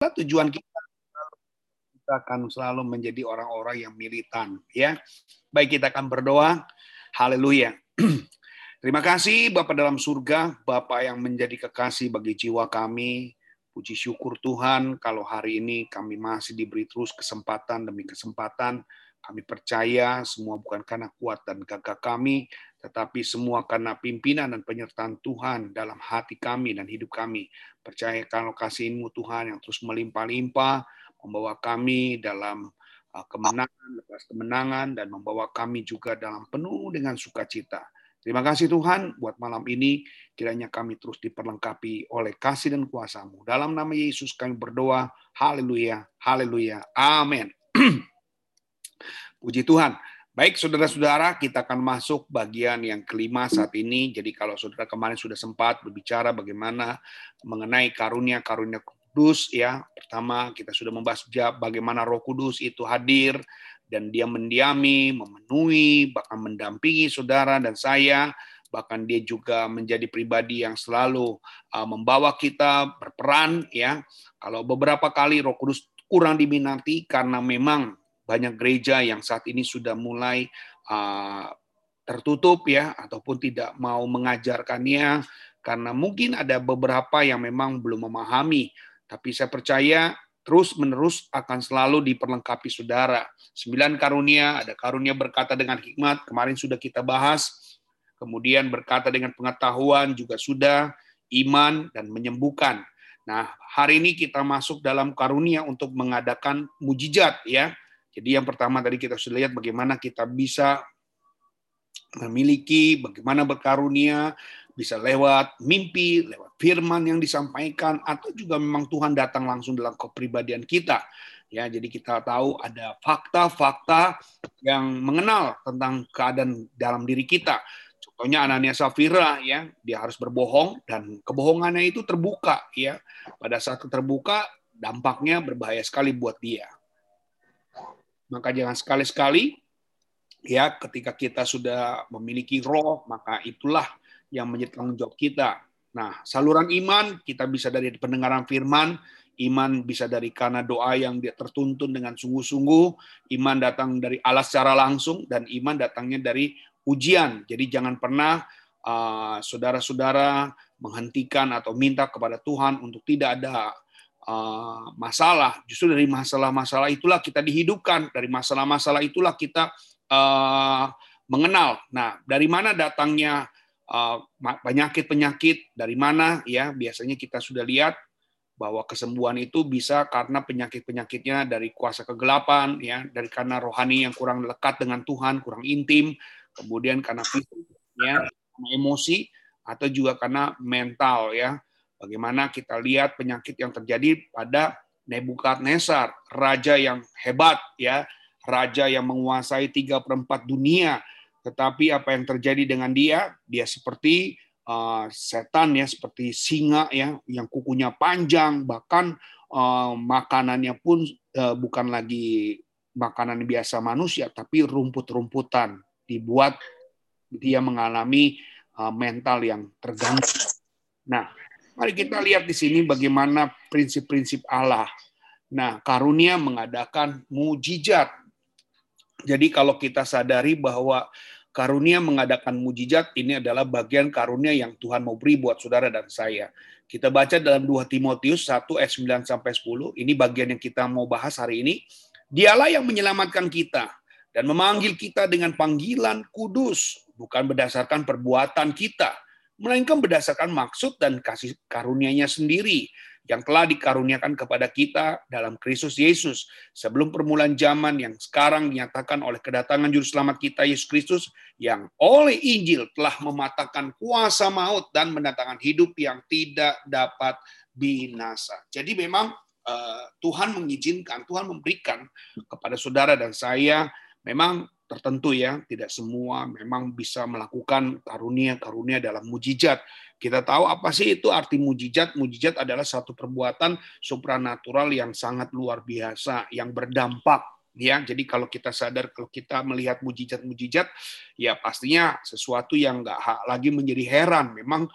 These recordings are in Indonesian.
tujuan kita kita akan selalu menjadi orang-orang yang militan ya. Baik kita akan berdoa. Haleluya. Terima kasih Bapak dalam surga, Bapak yang menjadi kekasih bagi jiwa kami. Puji syukur Tuhan kalau hari ini kami masih diberi terus kesempatan demi kesempatan. Kami percaya semua bukan karena kuat dan gagah kami, tetapi semua karena pimpinan dan penyertaan Tuhan dalam hati kami dan hidup kami. Percaya kalau kasih-Mu Tuhan yang terus melimpah-limpah, membawa kami dalam uh, kemenangan, lepas kemenangan, dan membawa kami juga dalam penuh dengan sukacita. Terima kasih Tuhan buat malam ini kiranya kami terus diperlengkapi oleh kasih dan kuasamu. Dalam nama Yesus kami berdoa. Haleluya. Haleluya. Amin. Puji Tuhan. Baik saudara-saudara, kita akan masuk bagian yang kelima saat ini. Jadi kalau saudara kemarin sudah sempat berbicara bagaimana mengenai karunia-karunia kudus ya. Pertama kita sudah membahas bagaimana Roh Kudus itu hadir dan dia mendiami, memenuhi, bahkan mendampingi saudara dan saya, bahkan dia juga menjadi pribadi yang selalu uh, membawa kita berperan ya. Kalau beberapa kali Roh Kudus kurang diminati karena memang banyak gereja yang saat ini sudah mulai uh, tertutup ya ataupun tidak mau mengajarkannya karena mungkin ada beberapa yang memang belum memahami. Tapi saya percaya terus-menerus akan selalu diperlengkapi saudara. Sembilan karunia, ada karunia berkata dengan hikmat, kemarin sudah kita bahas. Kemudian berkata dengan pengetahuan juga sudah, iman dan menyembuhkan. Nah, hari ini kita masuk dalam karunia untuk mengadakan mujizat ya. Jadi yang pertama tadi kita sudah lihat bagaimana kita bisa memiliki, bagaimana berkarunia, bisa lewat mimpi, lewat firman yang disampaikan, atau juga memang Tuhan datang langsung dalam kepribadian kita. Ya, jadi kita tahu ada fakta-fakta yang mengenal tentang keadaan dalam diri kita. Contohnya Anania Safira, ya, dia harus berbohong dan kebohongannya itu terbuka, ya. Pada saat terbuka, dampaknya berbahaya sekali buat dia. Maka jangan sekali-sekali ya ketika kita sudah memiliki roh, maka itulah yang menjadi tanggung jawab kita. Nah, saluran iman kita bisa dari pendengaran firman, iman bisa dari karena doa yang dia tertuntun dengan sungguh-sungguh, iman datang dari Allah secara langsung, dan iman datangnya dari ujian. Jadi jangan pernah uh, saudara-saudara menghentikan atau minta kepada Tuhan untuk tidak ada uh, masalah. Justru dari masalah-masalah itulah kita dihidupkan, dari masalah-masalah itulah kita uh, mengenal. Nah, dari mana datangnya Eh, penyakit-penyakit dari mana ya biasanya kita sudah lihat bahwa kesembuhan itu bisa karena penyakit-penyakitnya dari kuasa kegelapan ya dari karena rohani yang kurang lekat dengan Tuhan kurang intim kemudian karena fisik ya karena emosi atau juga karena mental ya bagaimana kita lihat penyakit yang terjadi pada Nebukadnezar raja yang hebat ya. Raja yang menguasai tiga perempat dunia. Tetapi apa yang terjadi dengan dia, dia seperti uh, setan ya, seperti singa ya, yang kukunya panjang, bahkan uh, makanannya pun uh, bukan lagi makanan biasa manusia, tapi rumput-rumputan. Dibuat dia mengalami mental yang terganggu. Nah, mari kita lihat di sini bagaimana prinsip-prinsip Allah. Nah, karunia mengadakan mujizat. Jadi kalau kita sadari bahwa karunia mengadakan mujizat ini adalah bagian karunia yang Tuhan mau beri buat saudara dan saya. Kita baca dalam 2 Timotius 1 ayat 9 sampai 10. Ini bagian yang kita mau bahas hari ini. Dialah yang menyelamatkan kita dan memanggil kita dengan panggilan kudus, bukan berdasarkan perbuatan kita, melainkan berdasarkan maksud dan kasih karunia-Nya sendiri yang telah dikaruniakan kepada kita dalam Kristus Yesus sebelum permulaan zaman yang sekarang dinyatakan oleh kedatangan juru selamat kita Yesus Kristus yang oleh Injil telah mematahkan kuasa maut dan mendatangkan hidup yang tidak dapat binasa. Jadi memang uh, Tuhan mengizinkan, Tuhan memberikan kepada saudara dan saya memang tertentu ya, tidak semua memang bisa melakukan karunia-karunia dalam mujizat. Kita tahu apa sih itu arti mujizat? Mujizat adalah satu perbuatan supranatural yang sangat luar biasa, yang berdampak ya. Jadi kalau kita sadar kalau kita melihat mujizat-mujizat ya pastinya sesuatu yang nggak lagi menjadi heran. Memang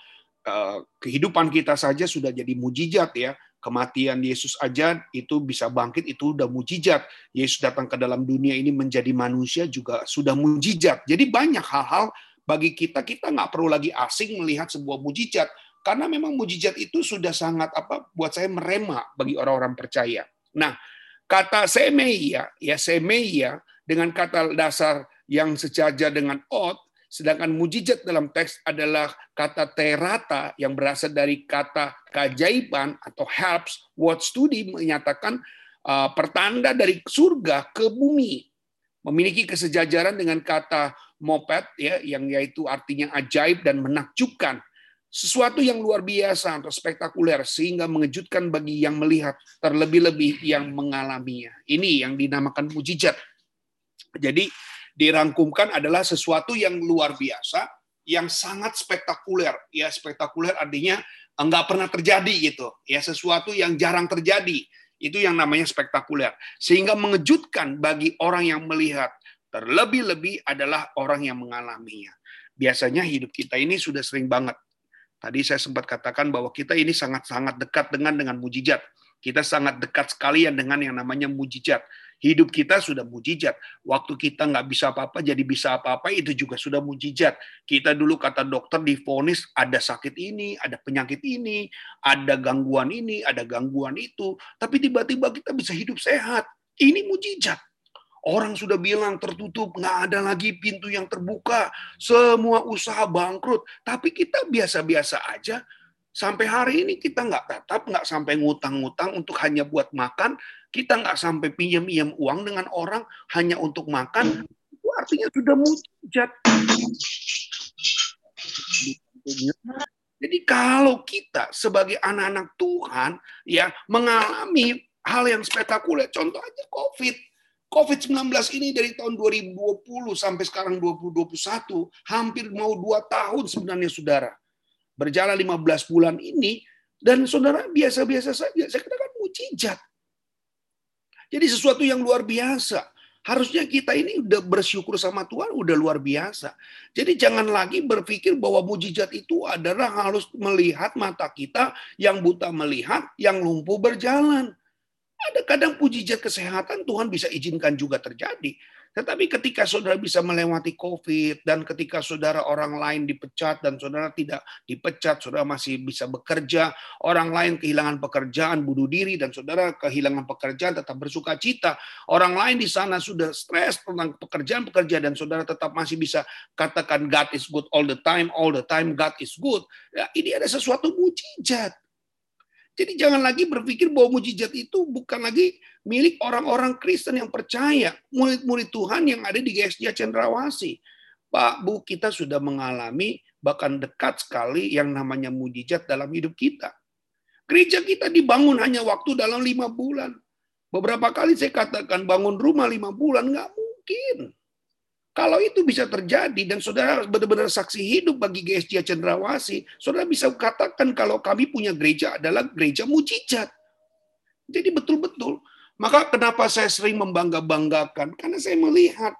eh, kehidupan kita saja sudah jadi mujizat ya. Kematian Yesus aja itu bisa bangkit itu udah mujizat. Yesus datang ke dalam dunia ini menjadi manusia juga sudah mujizat. Jadi banyak hal-hal bagi kita kita nggak perlu lagi asing melihat sebuah mujizat karena memang mujizat itu sudah sangat apa buat saya merema bagi orang-orang percaya. Nah, kata semeia ya semeia dengan kata dasar yang sejajar dengan ot Sedangkan mujizat dalam teks adalah kata terata yang berasal dari kata keajaiban atau helps. Word study menyatakan uh, pertanda dari surga ke bumi. Memiliki kesejajaran dengan kata moped ya yang yaitu artinya ajaib dan menakjubkan. Sesuatu yang luar biasa atau spektakuler sehingga mengejutkan bagi yang melihat terlebih-lebih yang mengalaminya. Ini yang dinamakan mujizat. Jadi dirangkumkan adalah sesuatu yang luar biasa, yang sangat spektakuler. Ya, spektakuler artinya enggak pernah terjadi gitu. Ya, sesuatu yang jarang terjadi. Itu yang namanya spektakuler. Sehingga mengejutkan bagi orang yang melihat. Terlebih-lebih adalah orang yang mengalaminya. Biasanya hidup kita ini sudah sering banget. Tadi saya sempat katakan bahwa kita ini sangat-sangat dekat dengan dengan mujizat. Kita sangat dekat sekali dengan yang namanya mujizat. Hidup kita sudah mujizat. Waktu kita nggak bisa apa-apa jadi bisa apa-apa itu juga sudah mujizat. Kita dulu kata dokter difonis ada sakit ini, ada penyakit ini, ada gangguan ini, ada gangguan itu. Tapi tiba-tiba kita bisa hidup sehat. Ini mujizat. Orang sudah bilang tertutup, nggak ada lagi pintu yang terbuka, semua usaha bangkrut. Tapi kita biasa-biasa aja, Sampai hari ini kita nggak tetap, nggak sampai ngutang-ngutang untuk hanya buat makan, kita nggak sampai pinjam-pinjam uang dengan orang hanya untuk makan, itu artinya sudah mujizat. Jadi kalau kita sebagai anak-anak Tuhan ya mengalami hal yang spektakuler, contoh aja COVID. COVID-19 ini dari tahun 2020 sampai sekarang 2021, hampir mau dua tahun sebenarnya saudara berjalan 15 bulan ini dan saudara biasa-biasa saja. Saya katakan mujizat. Jadi sesuatu yang luar biasa. Harusnya kita ini udah bersyukur sama Tuhan, udah luar biasa. Jadi jangan lagi berpikir bahwa mujizat itu adalah harus melihat mata kita yang buta melihat, yang lumpuh berjalan. Ada kadang mujizat kesehatan Tuhan bisa izinkan juga terjadi. Tetapi ketika saudara bisa melewati COVID dan ketika saudara orang lain dipecat dan saudara tidak dipecat, saudara masih bisa bekerja, orang lain kehilangan pekerjaan, bunuh diri dan saudara kehilangan pekerjaan tetap bersuka cita. Orang lain di sana sudah stres tentang pekerjaan-pekerjaan dan saudara tetap masih bisa katakan God is good all the time, all the time God is good. Ya, ini ada sesuatu mujizat. Jadi jangan lagi berpikir bahwa mujizat itu bukan lagi milik orang-orang Kristen yang percaya, murid-murid Tuhan yang ada di GSJ Cendrawasi. Pak, Bu, kita sudah mengalami bahkan dekat sekali yang namanya mujizat dalam hidup kita. Gereja kita dibangun hanya waktu dalam lima bulan. Beberapa kali saya katakan bangun rumah lima bulan, nggak mungkin. Kalau itu bisa terjadi dan saudara benar-benar saksi hidup bagi GSJ Cendrawasi, saudara bisa katakan kalau kami punya gereja adalah gereja mujizat. Jadi betul-betul. Maka kenapa saya sering membangga-banggakan? Karena saya melihat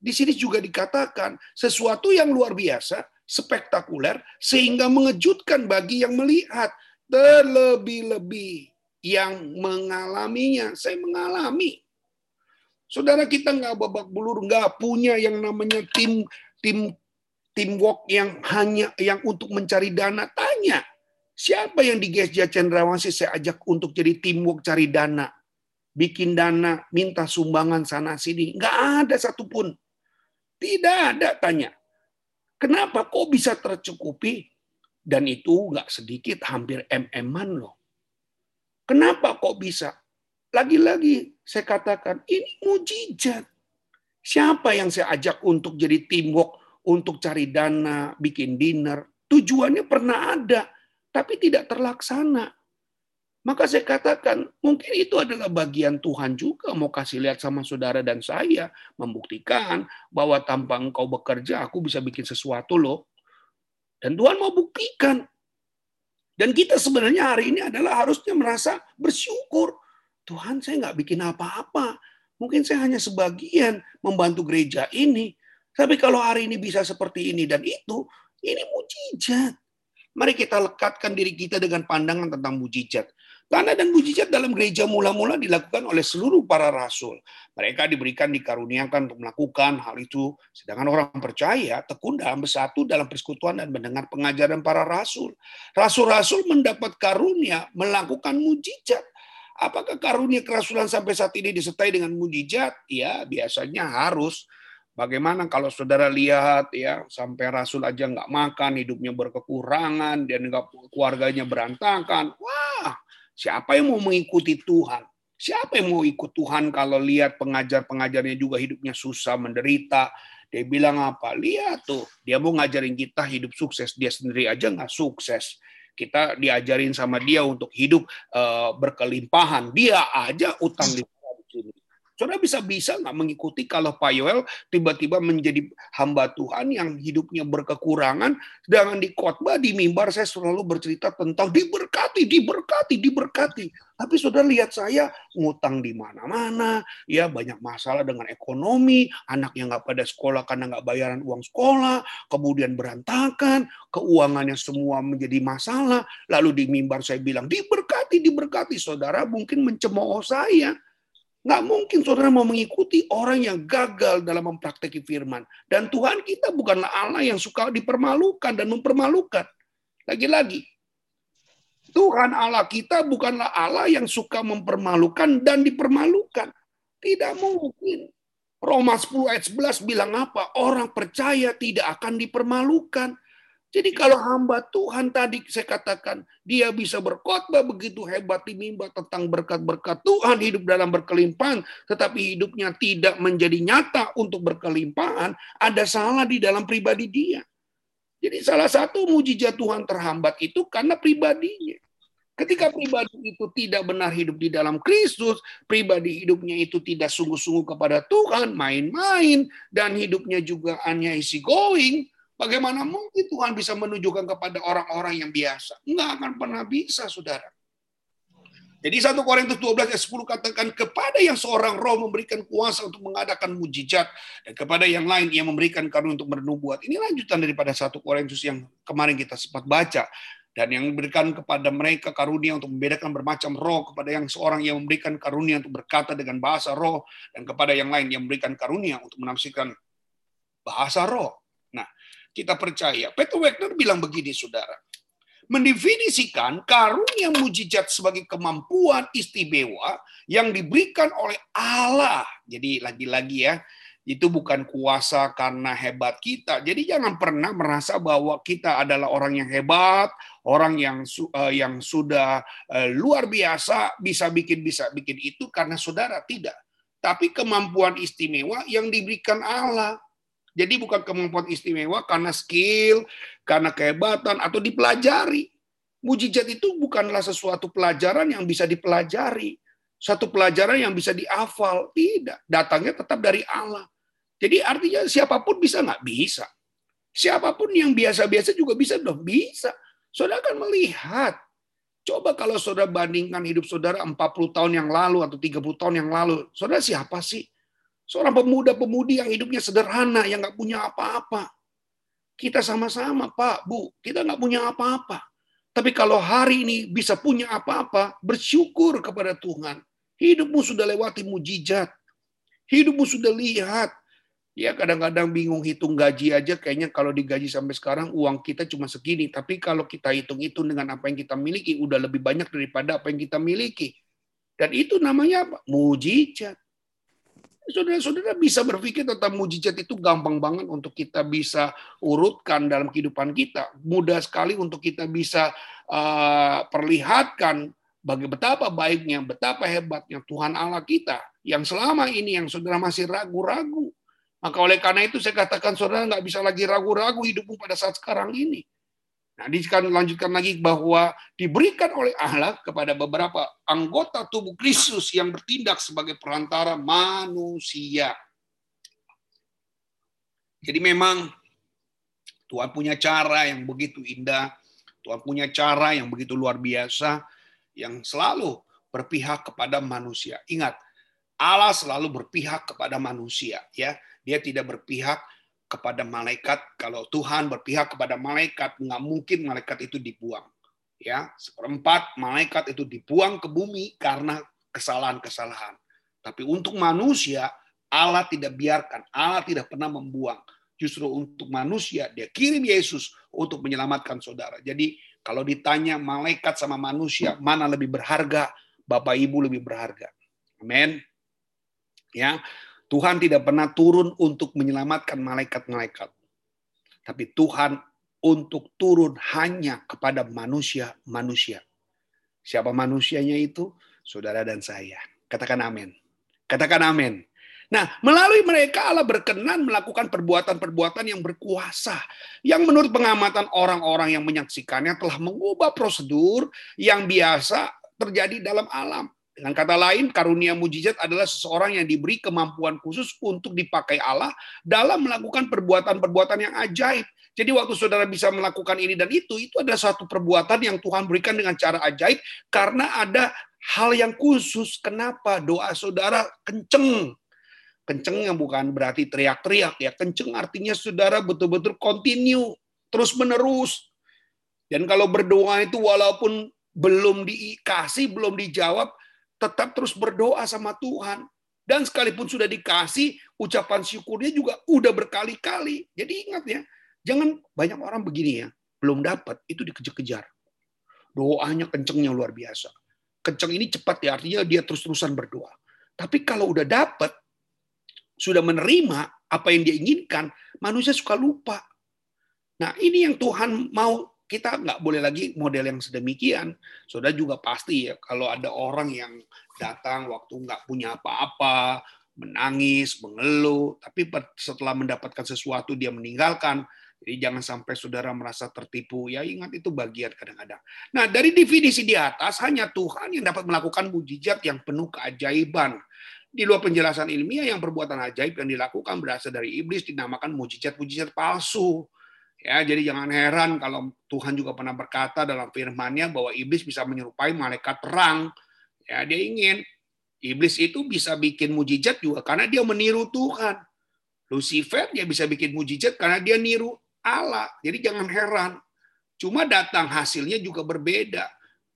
di sini juga dikatakan sesuatu yang luar biasa, spektakuler, sehingga mengejutkan bagi yang melihat. Terlebih-lebih yang mengalaminya. Saya mengalami Saudara kita nggak babak bulur, nggak punya yang namanya tim tim teamwork yang hanya yang untuk mencari dana. Tanya, siapa yang di GSJ Cendrawasih saya ajak untuk jadi teamwork cari dana? Bikin dana, minta sumbangan sana sini. Nggak ada satupun. Tidak ada, tanya. Kenapa kok bisa tercukupi? Dan itu nggak sedikit, hampir MM-an loh. Kenapa kok bisa? Lagi-lagi saya katakan ini mujizat. Siapa yang saya ajak untuk jadi teamwork, untuk cari dana, bikin dinner, tujuannya pernah ada, tapi tidak terlaksana. Maka saya katakan, mungkin itu adalah bagian Tuhan juga mau kasih lihat sama saudara dan saya, membuktikan bahwa tanpa engkau bekerja, aku bisa bikin sesuatu loh. Dan Tuhan mau buktikan. Dan kita sebenarnya hari ini adalah harusnya merasa bersyukur Tuhan saya nggak bikin apa-apa. Mungkin saya hanya sebagian membantu gereja ini. Tapi kalau hari ini bisa seperti ini dan itu, ini mujizat. Mari kita lekatkan diri kita dengan pandangan tentang mujizat. Tanda dan mujizat dalam gereja mula-mula dilakukan oleh seluruh para rasul. Mereka diberikan dikaruniakan untuk melakukan hal itu, sedangkan orang percaya tekun dalam bersatu dalam persekutuan dan mendengar pengajaran para rasul. Rasul-rasul mendapat karunia melakukan mujizat. Apakah karunia kerasulan sampai saat ini disertai dengan mujizat? Ya, biasanya harus. Bagaimana kalau saudara lihat ya sampai Rasul aja nggak makan, hidupnya berkekurangan, dan keluarganya berantakan. Wah, Siapa yang mau mengikuti Tuhan? Siapa yang mau ikut Tuhan kalau lihat pengajar-pengajarnya juga hidupnya susah, menderita? Dia bilang apa? Lihat tuh, dia mau ngajarin kita hidup sukses. Dia sendiri aja nggak sukses. Kita diajarin sama dia untuk hidup uh, berkelimpahan. Dia aja utang Saudara bisa-bisa nggak mengikuti kalau Pak Yoel tiba-tiba menjadi hamba Tuhan yang hidupnya berkekurangan, sedangkan di khotbah di mimbar saya selalu bercerita tentang diberkati, diberkati, diberkati. Tapi saudara lihat saya ngutang di mana-mana, ya banyak masalah dengan ekonomi, anaknya nggak pada sekolah karena nggak bayaran uang sekolah, kemudian berantakan, keuangannya semua menjadi masalah. Lalu di mimbar saya bilang diberkati, diberkati. Saudara mungkin mencemooh saya Nggak mungkin saudara mau mengikuti orang yang gagal dalam mempraktekkan firman. Dan Tuhan kita bukanlah Allah yang suka dipermalukan dan mempermalukan. Lagi-lagi, Tuhan Allah kita bukanlah Allah yang suka mempermalukan dan dipermalukan. Tidak mungkin. Roma 10 ayat 11 bilang apa? Orang percaya tidak akan dipermalukan. Jadi kalau hamba Tuhan tadi saya katakan dia bisa berkhotbah begitu hebat di tentang berkat-berkat Tuhan hidup dalam berkelimpahan tetapi hidupnya tidak menjadi nyata untuk berkelimpahan, ada salah di dalam pribadi dia. Jadi salah satu mujizat Tuhan terhambat itu karena pribadinya. Ketika pribadi itu tidak benar hidup di dalam Kristus, pribadi hidupnya itu tidak sungguh-sungguh kepada Tuhan, main-main, dan hidupnya juga hanya isi going, Bagaimana mungkin Tuhan bisa menunjukkan kepada orang-orang yang biasa? Enggak akan pernah bisa, saudara. Jadi 1 Korintus 12 ayat 10 katakan kepada yang seorang roh memberikan kuasa untuk mengadakan mujizat dan kepada yang lain ia memberikan karunia untuk bernubuat. Ini lanjutan daripada 1 Korintus yang kemarin kita sempat baca dan yang memberikan kepada mereka karunia untuk membedakan bermacam roh kepada yang seorang yang memberikan karunia untuk berkata dengan bahasa roh dan kepada yang lain yang memberikan karunia untuk menafsirkan bahasa roh. Kita percaya. Peter Wagner bilang begini, saudara. Mendefinisikan karunia mujizat sebagai kemampuan istimewa yang diberikan oleh Allah. Jadi lagi-lagi ya, itu bukan kuasa karena hebat kita. Jadi jangan pernah merasa bahwa kita adalah orang yang hebat, orang yang uh, yang sudah uh, luar biasa bisa bikin bisa bikin itu karena saudara tidak. Tapi kemampuan istimewa yang diberikan Allah. Jadi bukan kemampuan istimewa karena skill, karena kehebatan, atau dipelajari. Mujizat itu bukanlah sesuatu pelajaran yang bisa dipelajari. Satu pelajaran yang bisa dihafal. Tidak. Datangnya tetap dari Allah. Jadi artinya siapa pun bisa nggak? Bisa. Siapa pun yang biasa-biasa juga bisa dong. Bisa. Saudara akan melihat. Coba kalau saudara bandingkan hidup saudara 40 tahun yang lalu atau 30 tahun yang lalu. Saudara siapa sih? Seorang pemuda-pemudi yang hidupnya sederhana, yang nggak punya apa-apa. Kita sama-sama, Pak, Bu, kita nggak punya apa-apa. Tapi kalau hari ini bisa punya apa-apa, bersyukur kepada Tuhan. Hidupmu sudah lewati mujizat. Hidupmu sudah lihat. Ya kadang-kadang bingung hitung gaji aja, kayaknya kalau digaji sampai sekarang uang kita cuma segini. Tapi kalau kita hitung-hitung dengan apa yang kita miliki, udah lebih banyak daripada apa yang kita miliki. Dan itu namanya apa? Mujizat. Saudara-saudara bisa berpikir tentang mujizat itu gampang banget untuk kita bisa urutkan dalam kehidupan kita. Mudah sekali untuk kita bisa uh, perlihatkan bagi betapa baiknya, betapa hebatnya Tuhan Allah kita yang selama ini yang saudara masih ragu-ragu. Maka oleh karena itu saya katakan saudara nggak bisa lagi ragu-ragu hidupmu pada saat sekarang ini. Nah, sekarang lanjutkan lagi bahwa diberikan oleh Allah kepada beberapa anggota tubuh Kristus yang bertindak sebagai perantara manusia. Jadi memang Tuhan punya cara yang begitu indah, Tuhan punya cara yang begitu luar biasa, yang selalu berpihak kepada manusia. Ingat, Allah selalu berpihak kepada manusia, ya. Dia tidak berpihak kepada malaikat. Kalau Tuhan berpihak kepada malaikat, nggak mungkin malaikat itu dibuang. Ya, seperempat malaikat itu dibuang ke bumi karena kesalahan-kesalahan. Tapi untuk manusia, Allah tidak biarkan, Allah tidak pernah membuang. Justru untuk manusia, dia kirim Yesus untuk menyelamatkan saudara. Jadi kalau ditanya malaikat sama manusia, mana lebih berharga? Bapak Ibu lebih berharga. Amin. Ya, Tuhan tidak pernah turun untuk menyelamatkan malaikat-malaikat. Tapi Tuhan untuk turun hanya kepada manusia-manusia. Siapa manusianya itu? Saudara dan saya. Katakan amin. Katakan amin. Nah, melalui mereka Allah berkenan melakukan perbuatan-perbuatan yang berkuasa. Yang menurut pengamatan orang-orang yang menyaksikannya telah mengubah prosedur yang biasa terjadi dalam alam. Dengan kata lain, karunia mujizat adalah seseorang yang diberi kemampuan khusus untuk dipakai Allah dalam melakukan perbuatan-perbuatan yang ajaib. Jadi waktu saudara bisa melakukan ini dan itu, itu adalah suatu perbuatan yang Tuhan berikan dengan cara ajaib karena ada hal yang khusus. Kenapa doa saudara kenceng? Kenceng yang bukan berarti teriak-teriak ya. Kenceng artinya saudara betul-betul continue, terus-menerus. Dan kalau berdoa itu walaupun belum dikasih, belum dijawab, tetap terus berdoa sama Tuhan. Dan sekalipun sudah dikasih, ucapan syukurnya juga udah berkali-kali. Jadi ingat ya, jangan banyak orang begini ya, belum dapat, itu dikejar-kejar. Doanya kencengnya luar biasa. Kenceng ini cepat ya, artinya dia terus-terusan berdoa. Tapi kalau udah dapat, sudah menerima apa yang dia inginkan, manusia suka lupa. Nah ini yang Tuhan mau kita nggak boleh lagi model yang sedemikian. Saudara juga pasti ya kalau ada orang yang datang waktu nggak punya apa-apa, menangis, mengeluh, tapi setelah mendapatkan sesuatu dia meninggalkan. Jadi jangan sampai saudara merasa tertipu. Ya ingat itu bagian kadang-kadang. Nah dari definisi di atas hanya Tuhan yang dapat melakukan mujizat yang penuh keajaiban. Di luar penjelasan ilmiah yang perbuatan ajaib yang dilakukan berasal dari iblis dinamakan mujizat-mujizat palsu. Ya, jadi jangan heran kalau Tuhan juga pernah berkata dalam firman-Nya bahwa iblis bisa menyerupai malaikat perang. Ya, dia ingin iblis itu bisa bikin mujizat juga karena dia meniru Tuhan. Lucifer dia bisa bikin mujizat karena dia niru Allah. Jadi jangan heran. Cuma datang hasilnya juga berbeda.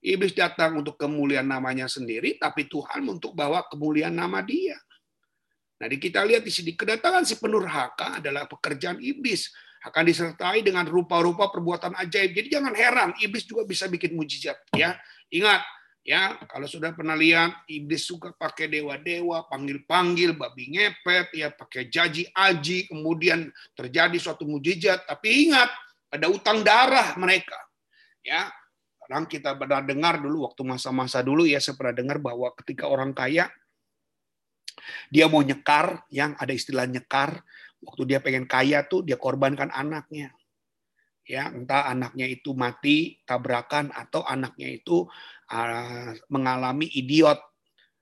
Iblis datang untuk kemuliaan namanya sendiri, tapi Tuhan untuk bawa kemuliaan nama dia. Nah, kita lihat di sini kedatangan si penurhaka adalah pekerjaan iblis akan disertai dengan rupa-rupa perbuatan ajaib. Jadi jangan heran, iblis juga bisa bikin mujizat. Ya, ingat ya kalau sudah pernah lihat iblis suka pakai dewa-dewa, panggil-panggil, babi ngepet, ya pakai jaji aji, kemudian terjadi suatu mujizat. Tapi ingat, ada utang darah mereka. Ya, orang kita pernah dengar dulu waktu masa-masa dulu ya saya pernah dengar bahwa ketika orang kaya dia mau nyekar, yang ada istilah nyekar, waktu dia pengen kaya tuh dia korbankan anaknya. Ya, entah anaknya itu mati tabrakan atau anaknya itu uh, mengalami idiot.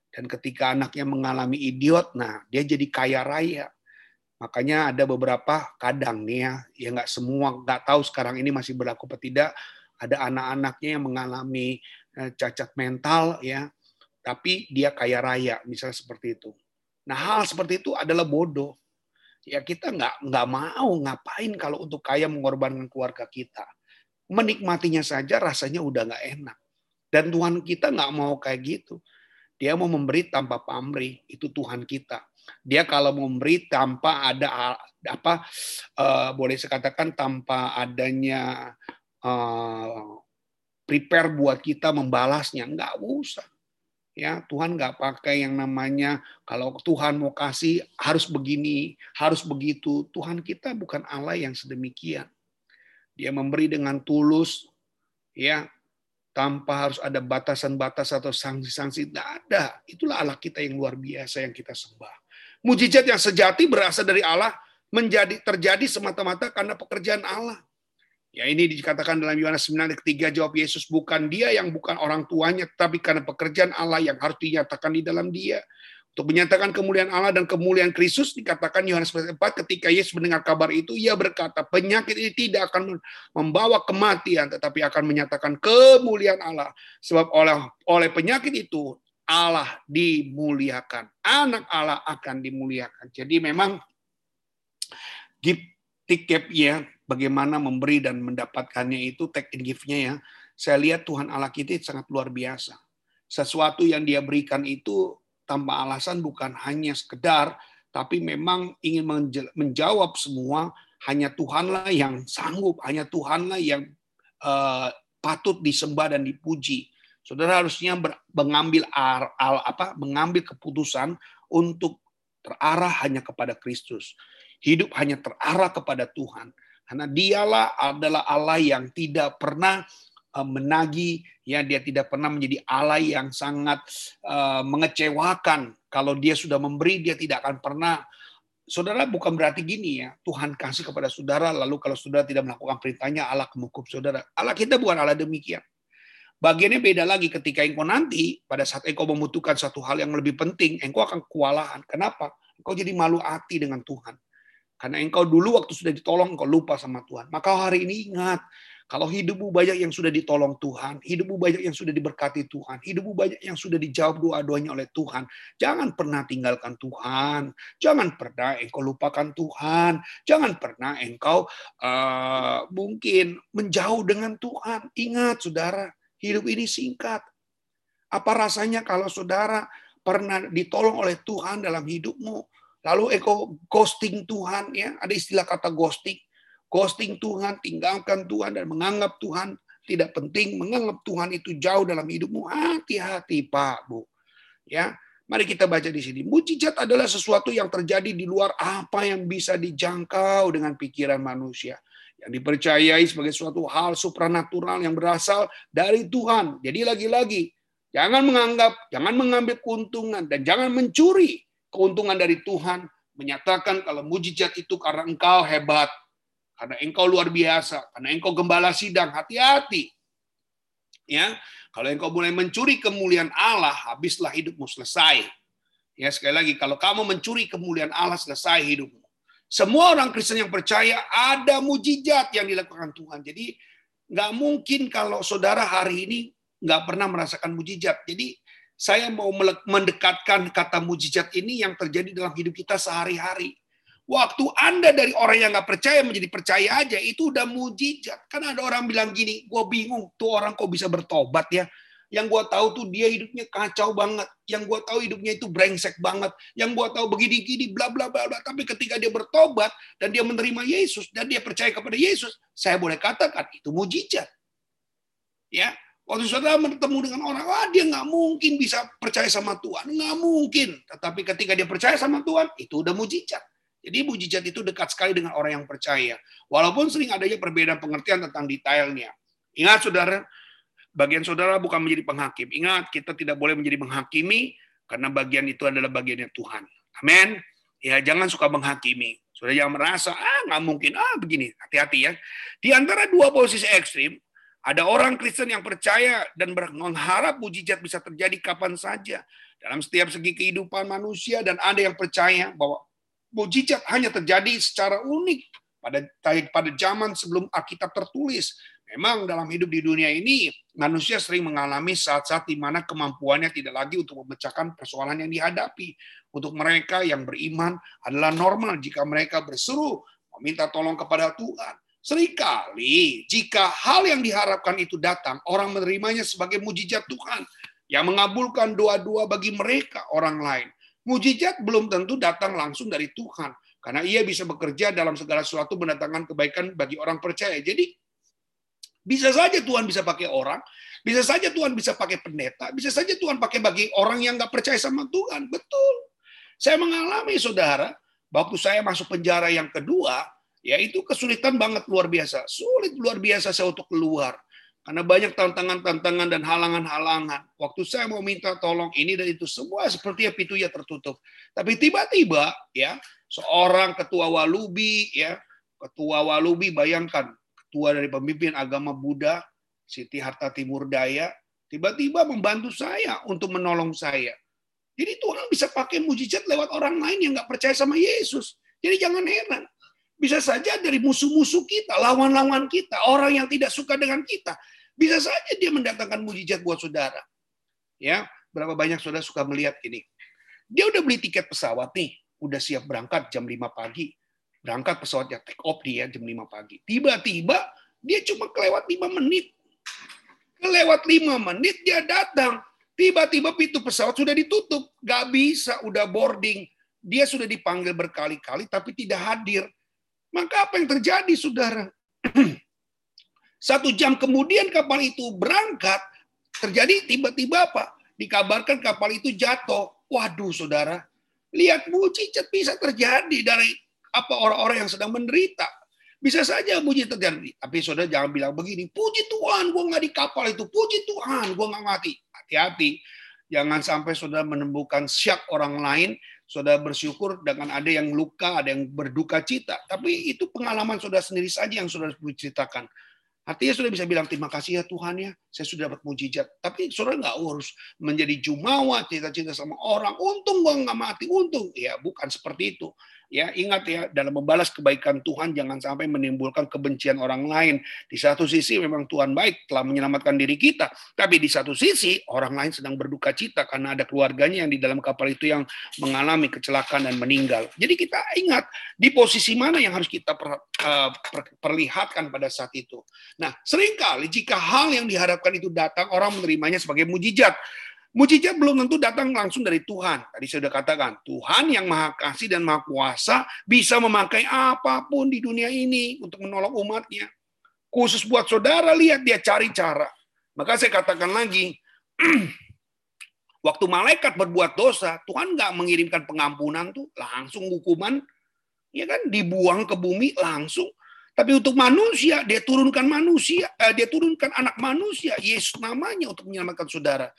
Dan ketika anaknya mengalami idiot, nah dia jadi kaya raya. Makanya ada beberapa kadang nih ya, ya nggak semua, nggak tahu sekarang ini masih berlaku atau tidak. Ada anak-anaknya yang mengalami eh, cacat mental ya, tapi dia kaya raya, misalnya seperti itu. Nah hal seperti itu adalah bodoh ya kita nggak nggak mau ngapain kalau untuk kaya mengorbankan keluarga kita. Menikmatinya saja rasanya udah nggak enak. Dan Tuhan kita nggak mau kayak gitu. Dia mau memberi tanpa pamrih, itu Tuhan kita. Dia kalau memberi tanpa ada apa uh, boleh saya katakan tanpa adanya uh, prepare buat kita membalasnya, nggak usah ya Tuhan nggak pakai yang namanya kalau Tuhan mau kasih harus begini harus begitu. Tuhan kita bukan Allah yang sedemikian. Dia memberi dengan tulus ya tanpa harus ada batasan-batas atau sanksi-sanksi. Tidak ada. Itulah Allah kita yang luar biasa yang kita sembah. Mujizat yang sejati berasal dari Allah menjadi terjadi semata-mata karena pekerjaan Allah Ya ini dikatakan dalam Yohanes 9 ketiga jawab Yesus bukan dia yang bukan orang tuanya tapi karena pekerjaan Allah yang harus dinyatakan di dalam dia. Untuk menyatakan kemuliaan Allah dan kemuliaan Kristus dikatakan Yohanes 4 ketika Yesus mendengar kabar itu ia berkata penyakit ini tidak akan membawa kematian tetapi akan menyatakan kemuliaan Allah sebab oleh oleh penyakit itu Allah dimuliakan. Anak Allah akan dimuliakan. Jadi memang gift tiket ya bagaimana memberi dan mendapatkannya itu take and give-nya ya. saya lihat Tuhan Allah kita sangat luar biasa. Sesuatu yang dia berikan itu tanpa alasan bukan hanya sekedar, tapi memang ingin menjawab semua, hanya Tuhanlah yang sanggup, hanya Tuhanlah yang uh, patut disembah dan dipuji. Saudara harusnya mengambil al, apa mengambil keputusan untuk terarah hanya kepada Kristus. Hidup hanya terarah kepada Tuhan. Karena dialah adalah Allah yang tidak pernah Eh, menagi ya dia tidak pernah menjadi Allah yang sangat uh, mengecewakan kalau dia sudah memberi dia tidak akan pernah Saudara bukan berarti gini ya, Tuhan kasih kepada saudara, lalu kalau saudara tidak melakukan perintahnya, Allah kemukup saudara. Allah kita bukan Allah demikian. Bagiannya beda lagi ketika engkau nanti, pada saat engkau membutuhkan satu hal yang lebih penting, engkau akan kewalahan. Kenapa? Engkau jadi malu hati dengan Tuhan. Karena engkau dulu waktu sudah ditolong, engkau lupa sama Tuhan. Maka hari ini ingat, kalau hidupmu banyak yang sudah ditolong Tuhan, hidupmu banyak yang sudah diberkati Tuhan, hidupmu banyak yang sudah dijawab doa-doanya oleh Tuhan, jangan pernah tinggalkan Tuhan, jangan pernah engkau lupakan Tuhan, jangan pernah engkau uh, mungkin menjauh dengan Tuhan. Ingat, saudara, hidup ini singkat. Apa rasanya kalau saudara pernah ditolong oleh Tuhan dalam hidupmu, lalu engkau ghosting Tuhan, ya ada istilah kata ghosting ghosting Tuhan, tinggalkan Tuhan dan menganggap Tuhan tidak penting, menganggap Tuhan itu jauh dalam hidupmu. Hati-hati, Pak, Bu. Ya, mari kita baca di sini. Mujizat adalah sesuatu yang terjadi di luar apa yang bisa dijangkau dengan pikiran manusia. Yang dipercayai sebagai suatu hal supranatural yang berasal dari Tuhan. Jadi lagi-lagi, jangan menganggap, jangan mengambil keuntungan, dan jangan mencuri keuntungan dari Tuhan. Menyatakan kalau mujizat itu karena engkau hebat, karena engkau luar biasa, karena engkau gembala sidang, hati-hati. Ya, kalau engkau mulai mencuri kemuliaan Allah, habislah hidupmu selesai. Ya, sekali lagi, kalau kamu mencuri kemuliaan Allah, selesai hidupmu. Semua orang Kristen yang percaya ada mujizat yang dilakukan Tuhan. Jadi nggak mungkin kalau saudara hari ini nggak pernah merasakan mujizat. Jadi saya mau mendekatkan kata mujizat ini yang terjadi dalam hidup kita sehari-hari. Waktu Anda dari orang yang nggak percaya menjadi percaya aja, itu udah mujizat. Karena ada orang bilang gini, gue bingung, tuh orang kok bisa bertobat ya. Yang gue tahu tuh dia hidupnya kacau banget. Yang gue tahu hidupnya itu brengsek banget. Yang gue tahu begini-gini, bla bla bla bla. Tapi ketika dia bertobat dan dia menerima Yesus dan dia percaya kepada Yesus, saya boleh katakan itu mujizat. Ya, Waktu saudara bertemu dengan orang, wah dia nggak mungkin bisa percaya sama Tuhan, nggak mungkin. Tetapi ketika dia percaya sama Tuhan, itu udah mujizat. Jadi mujizat itu dekat sekali dengan orang yang percaya. Walaupun sering adanya perbedaan pengertian tentang detailnya. Ingat saudara, bagian saudara bukan menjadi penghakim. Ingat, kita tidak boleh menjadi menghakimi karena bagian itu adalah bagiannya Tuhan. Amin. Ya, jangan suka menghakimi. Sudah jangan merasa, ah nggak mungkin, ah begini. Hati-hati ya. Di antara dua posisi ekstrim, ada orang Kristen yang percaya dan mengharap mujizat bisa terjadi kapan saja dalam setiap segi kehidupan manusia dan ada yang percaya bahwa mujizat hanya terjadi secara unik pada pada zaman sebelum Alkitab tertulis. Memang dalam hidup di dunia ini manusia sering mengalami saat-saat di mana kemampuannya tidak lagi untuk memecahkan persoalan yang dihadapi. Untuk mereka yang beriman adalah normal jika mereka berseru meminta tolong kepada Tuhan. Seringkali jika hal yang diharapkan itu datang, orang menerimanya sebagai mujizat Tuhan yang mengabulkan doa-doa bagi mereka orang lain. Mujizat belum tentu datang langsung dari Tuhan, karena ia bisa bekerja dalam segala sesuatu mendatangkan kebaikan bagi orang percaya. Jadi bisa saja Tuhan bisa pakai orang, bisa saja Tuhan bisa pakai pendeta, bisa saja Tuhan pakai bagi orang yang nggak percaya sama Tuhan. Betul. Saya mengalami saudara, waktu saya masuk penjara yang kedua, ya itu kesulitan banget luar biasa. Sulit luar biasa saya untuk keluar. Karena banyak tantangan-tantangan dan halangan-halangan. Waktu saya mau minta tolong ini dan itu semua seperti pintu ya tertutup. Tapi tiba-tiba ya seorang ketua walubi ya ketua walubi bayangkan ketua dari pemimpin agama Buddha Siti Harta Timur Daya tiba-tiba membantu saya untuk menolong saya. Jadi Tuhan bisa pakai mujizat lewat orang lain yang nggak percaya sama Yesus. Jadi jangan heran. Bisa saja dari musuh-musuh kita, lawan-lawan kita, orang yang tidak suka dengan kita. Bisa saja dia mendatangkan mujizat buat saudara. Ya, berapa banyak saudara suka melihat ini. Dia udah beli tiket pesawat nih, udah siap berangkat jam 5 pagi. Berangkat pesawatnya take off dia jam 5 pagi. Tiba-tiba dia cuma kelewat 5 menit. Kelewat lima menit dia datang. Tiba-tiba pintu pesawat sudah ditutup. Gak bisa, udah boarding. Dia sudah dipanggil berkali-kali tapi tidak hadir. Maka apa yang terjadi, saudara? Satu jam kemudian kapal itu berangkat, terjadi tiba-tiba apa? Dikabarkan kapal itu jatuh. Waduh, saudara. Lihat mujizat bisa terjadi dari apa orang-orang yang sedang menderita. Bisa saja puji terjadi. Tapi saudara jangan bilang begini, puji Tuhan, gue nggak di kapal itu. Puji Tuhan, gue nggak mati. Hati-hati. Jangan sampai saudara menemukan syak orang lain, saudara bersyukur dengan ada yang luka, ada yang berduka cita. Tapi itu pengalaman saudara sendiri saja yang saudara ceritakan. Artinya sudah bisa bilang terima kasih ya Tuhan ya, saya sudah dapat mujizat. Tapi saudara nggak urus menjadi jumawa, cita-cita sama orang. Untung gua nggak mati, untung. Ya bukan seperti itu. Ya, ingat ya, dalam membalas kebaikan Tuhan jangan sampai menimbulkan kebencian orang lain. Di satu sisi memang Tuhan baik telah menyelamatkan diri kita, tapi di satu sisi orang lain sedang berduka cita karena ada keluarganya yang di dalam kapal itu yang mengalami kecelakaan dan meninggal. Jadi kita ingat di posisi mana yang harus kita per, uh, per, perlihatkan pada saat itu. Nah, sering kali jika hal yang diharapkan itu datang, orang menerimanya sebagai mujizat. Mujizat belum tentu datang langsung dari Tuhan. Tadi saya sudah katakan, Tuhan yang maha kasih dan maha kuasa bisa memakai apa pun di dunia ini untuk menolong umatnya. Khusus buat saudara, lihat dia cari cara. Maka saya katakan lagi, waktu malaikat berbuat dosa, Tuhan nggak mengirimkan pengampunan tuh langsung hukuman, ya kan dibuang ke bumi langsung. Tapi untuk manusia, dia turunkan manusia, eh, dia turunkan anak manusia, Yesus namanya untuk menyelamatkan saudara.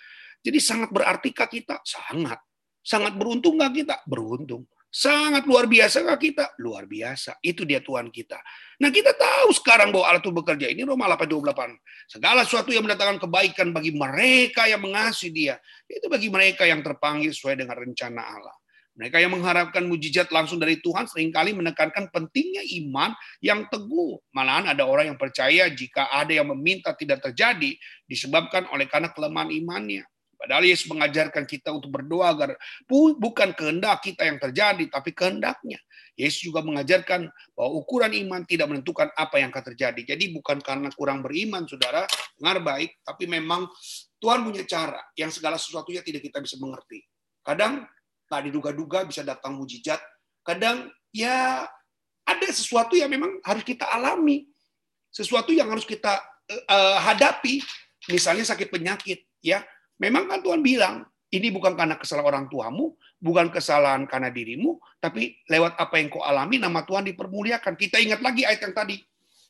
Jadi sangat berartikah kita? Sangat. Sangat beruntung nggak kita? Beruntung. Sangat luar biasa nggak kita? Luar biasa. Itu dia Tuhan kita. Nah kita tahu sekarang bahwa Allah itu bekerja. Ini Roma 8:28. Segala sesuatu yang mendatangkan kebaikan bagi mereka yang mengasihi dia. Itu bagi mereka yang terpanggil sesuai dengan rencana Allah. Mereka yang mengharapkan mujizat langsung dari Tuhan sering kali menekankan pentingnya iman yang teguh. Malahan ada orang yang percaya jika ada yang meminta tidak terjadi disebabkan oleh karena kelemahan imannya. Padahal Yesus mengajarkan kita untuk berdoa agar bukan kehendak kita yang terjadi, tapi kehendaknya. Yesus juga mengajarkan bahwa ukuran iman tidak menentukan apa yang akan terjadi. Jadi bukan karena kurang beriman, saudara, dengar baik, tapi memang Tuhan punya cara yang segala sesuatunya tidak kita bisa mengerti. Kadang tak diduga-duga bisa datang mujizat. Kadang ya ada sesuatu yang memang harus kita alami. Sesuatu yang harus kita uh, hadapi. Misalnya sakit penyakit, ya Memang kan Tuhan bilang, ini bukan karena kesalahan orang tuamu, bukan kesalahan karena dirimu, tapi lewat apa yang kau alami, nama Tuhan dipermuliakan. Kita ingat lagi ayat yang tadi,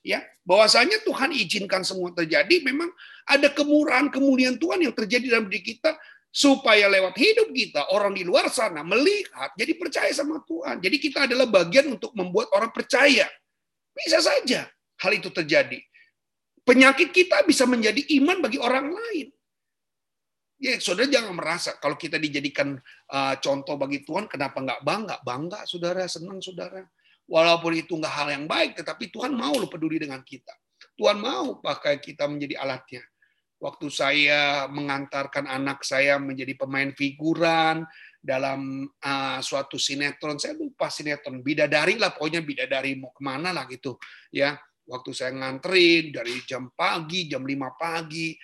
ya bahwasanya Tuhan izinkan semua terjadi. Memang ada kemurahan kemuliaan Tuhan yang terjadi dalam diri kita supaya lewat hidup kita orang di luar sana melihat jadi percaya sama Tuhan. Jadi kita adalah bagian untuk membuat orang percaya. Bisa saja hal itu terjadi. Penyakit kita bisa menjadi iman bagi orang lain. Ya, saudara jangan merasa kalau kita dijadikan uh, contoh bagi Tuhan, kenapa nggak bangga? Bangga, saudara, senang, saudara. Walaupun itu nggak hal yang baik, tetapi Tuhan mau lo peduli dengan kita. Tuhan mau pakai kita menjadi alatnya. Waktu saya mengantarkan anak saya menjadi pemain figuran dalam uh, suatu sinetron, saya lupa sinetron, bidadari lah, pokoknya bidadari mau ke mana lah gitu. ya Waktu saya nganterin dari jam pagi, jam 5 pagi,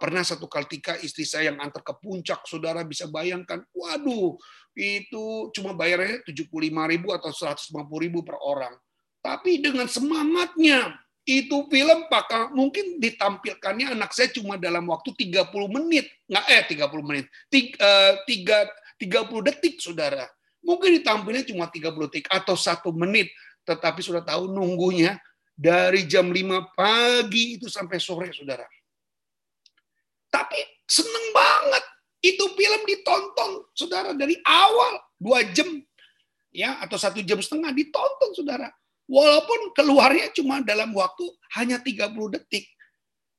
pernah satu ketika istri saya yang antar ke puncak, saudara bisa bayangkan, waduh, itu cuma bayarnya 75 ribu atau 150 ribu per orang. Tapi dengan semangatnya, itu film pakal mungkin ditampilkannya anak saya cuma dalam waktu 30 menit. Nggak, eh 30 menit. Tiga, tiga, 30 detik, saudara. Mungkin ditampilnya cuma 30 detik atau satu menit. Tetapi sudah tahu nunggunya dari jam 5 pagi itu sampai sore, saudara tapi seneng banget. Itu film ditonton, saudara, dari awal. Dua jam, ya atau satu jam setengah ditonton, saudara. Walaupun keluarnya cuma dalam waktu hanya 30 detik.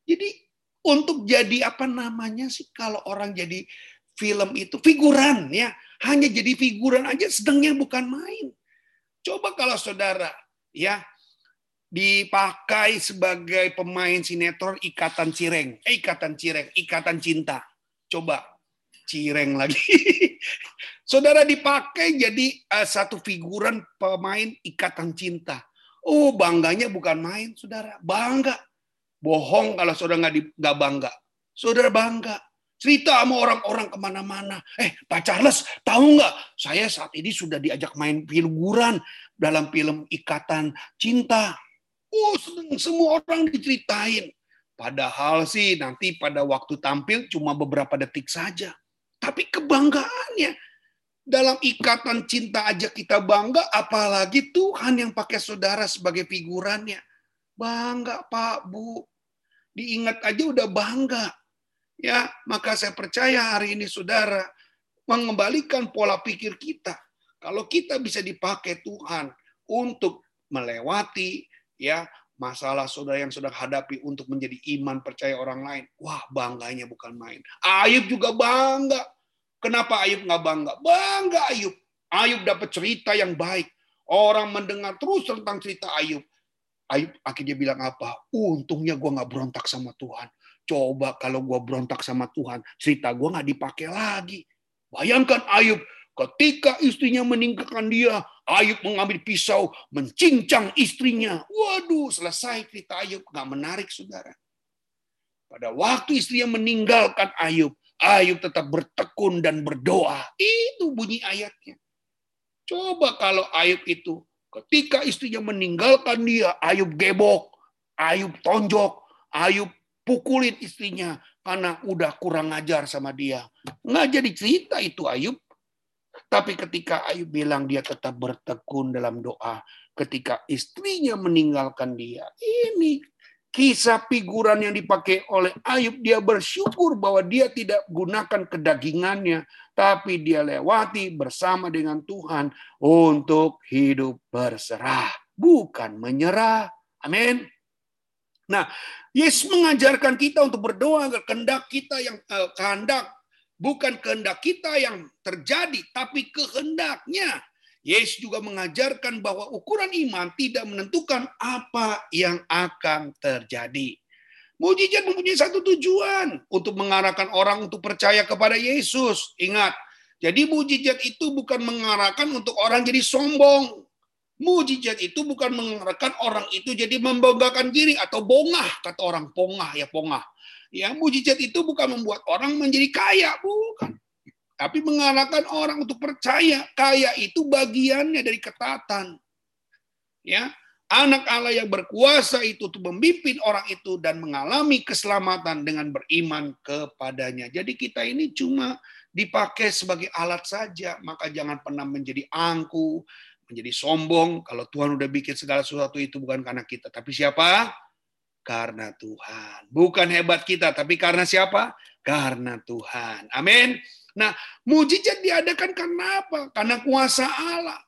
Jadi untuk jadi apa namanya sih kalau orang jadi film itu figuran ya hanya jadi figuran aja sedangnya bukan main coba kalau saudara ya dipakai sebagai pemain sinetron Ikatan Cireng. Eh, Ikatan Cireng, Ikatan Cinta. Coba Cireng lagi. Saudara dipakai jadi uh, satu figuran pemain Ikatan Cinta. Oh, bangganya bukan main, Saudara. Bangga. Bohong kalau saudara nggak bangga. Saudara bangga. Cerita sama orang-orang ke mana-mana. Eh, Pak Charles, tahu nggak? Saya saat ini sudah diajak main figuran dalam film Ikatan Cinta. Oh, seneng semua orang diceritain. Padahal sih nanti pada waktu tampil cuma beberapa detik saja. Tapi kebanggaannya, dalam ikatan cinta aja kita bangga, apalagi Tuhan yang pakai saudara sebagai figurannya. Bangga Pak, Bu. Diingat aja udah bangga. Ya, maka saya percaya hari ini saudara mengembalikan pola pikir kita. Kalau kita bisa dipakai Tuhan untuk melewati ya masalah saudara yang sudah hadapi untuk menjadi iman percaya orang lain. Wah, bangganya bukan main. Ayub juga bangga. Kenapa Ayub nggak bangga? Bangga Ayub. Ayub dapat cerita yang baik. Orang mendengar terus tentang cerita Ayub. Ayub akhirnya bilang apa? Untungnya gue nggak berontak sama Tuhan. Coba kalau gue berontak sama Tuhan, cerita gue nggak dipakai lagi. Bayangkan Ayub, ketika istrinya meninggalkan dia, Ayub mengambil pisau, mencincang istrinya. Waduh, selesai cerita Ayub. Nggak menarik, saudara. Pada waktu istrinya meninggalkan Ayub, Ayub tetap bertekun dan berdoa. Itu bunyi ayatnya. Coba kalau Ayub itu, ketika istrinya meninggalkan dia, Ayub gebok, Ayub tonjok, Ayub pukulin istrinya karena udah kurang ajar sama dia. Nggak jadi cerita itu Ayub. Tapi ketika Ayub bilang dia tetap bertekun dalam doa, ketika istrinya meninggalkan dia, ini kisah figuran yang dipakai oleh Ayub. Dia bersyukur bahwa dia tidak gunakan kedagingannya, tapi dia lewati bersama dengan Tuhan untuk hidup berserah, bukan menyerah. Amin. Nah, Yesus mengajarkan kita untuk berdoa agar kehendak kita yang eh, kehendak bukan kehendak kita yang terjadi, tapi kehendaknya. Yesus juga mengajarkan bahwa ukuran iman tidak menentukan apa yang akan terjadi. Mujizat mempunyai satu tujuan untuk mengarahkan orang untuk percaya kepada Yesus. Ingat, jadi mujizat itu bukan mengarahkan untuk orang jadi sombong, Mujizat itu bukan mengarahkan orang itu jadi membanggakan diri atau bongah kata orang pongah ya pongah. Ya, mujizat itu bukan membuat orang menjadi kaya, bukan. Tapi mengarahkan orang untuk percaya kaya itu bagiannya dari ketatan. Ya, anak Allah yang berkuasa itu untuk memimpin orang itu dan mengalami keselamatan dengan beriman kepadanya. Jadi kita ini cuma dipakai sebagai alat saja, maka jangan pernah menjadi angku, menjadi sombong kalau Tuhan udah bikin segala sesuatu itu bukan karena kita, tapi siapa? Karena Tuhan. Bukan hebat kita, tapi karena siapa? Karena Tuhan. Amin. Nah, mujizat diadakan karena apa? Karena kuasa Allah.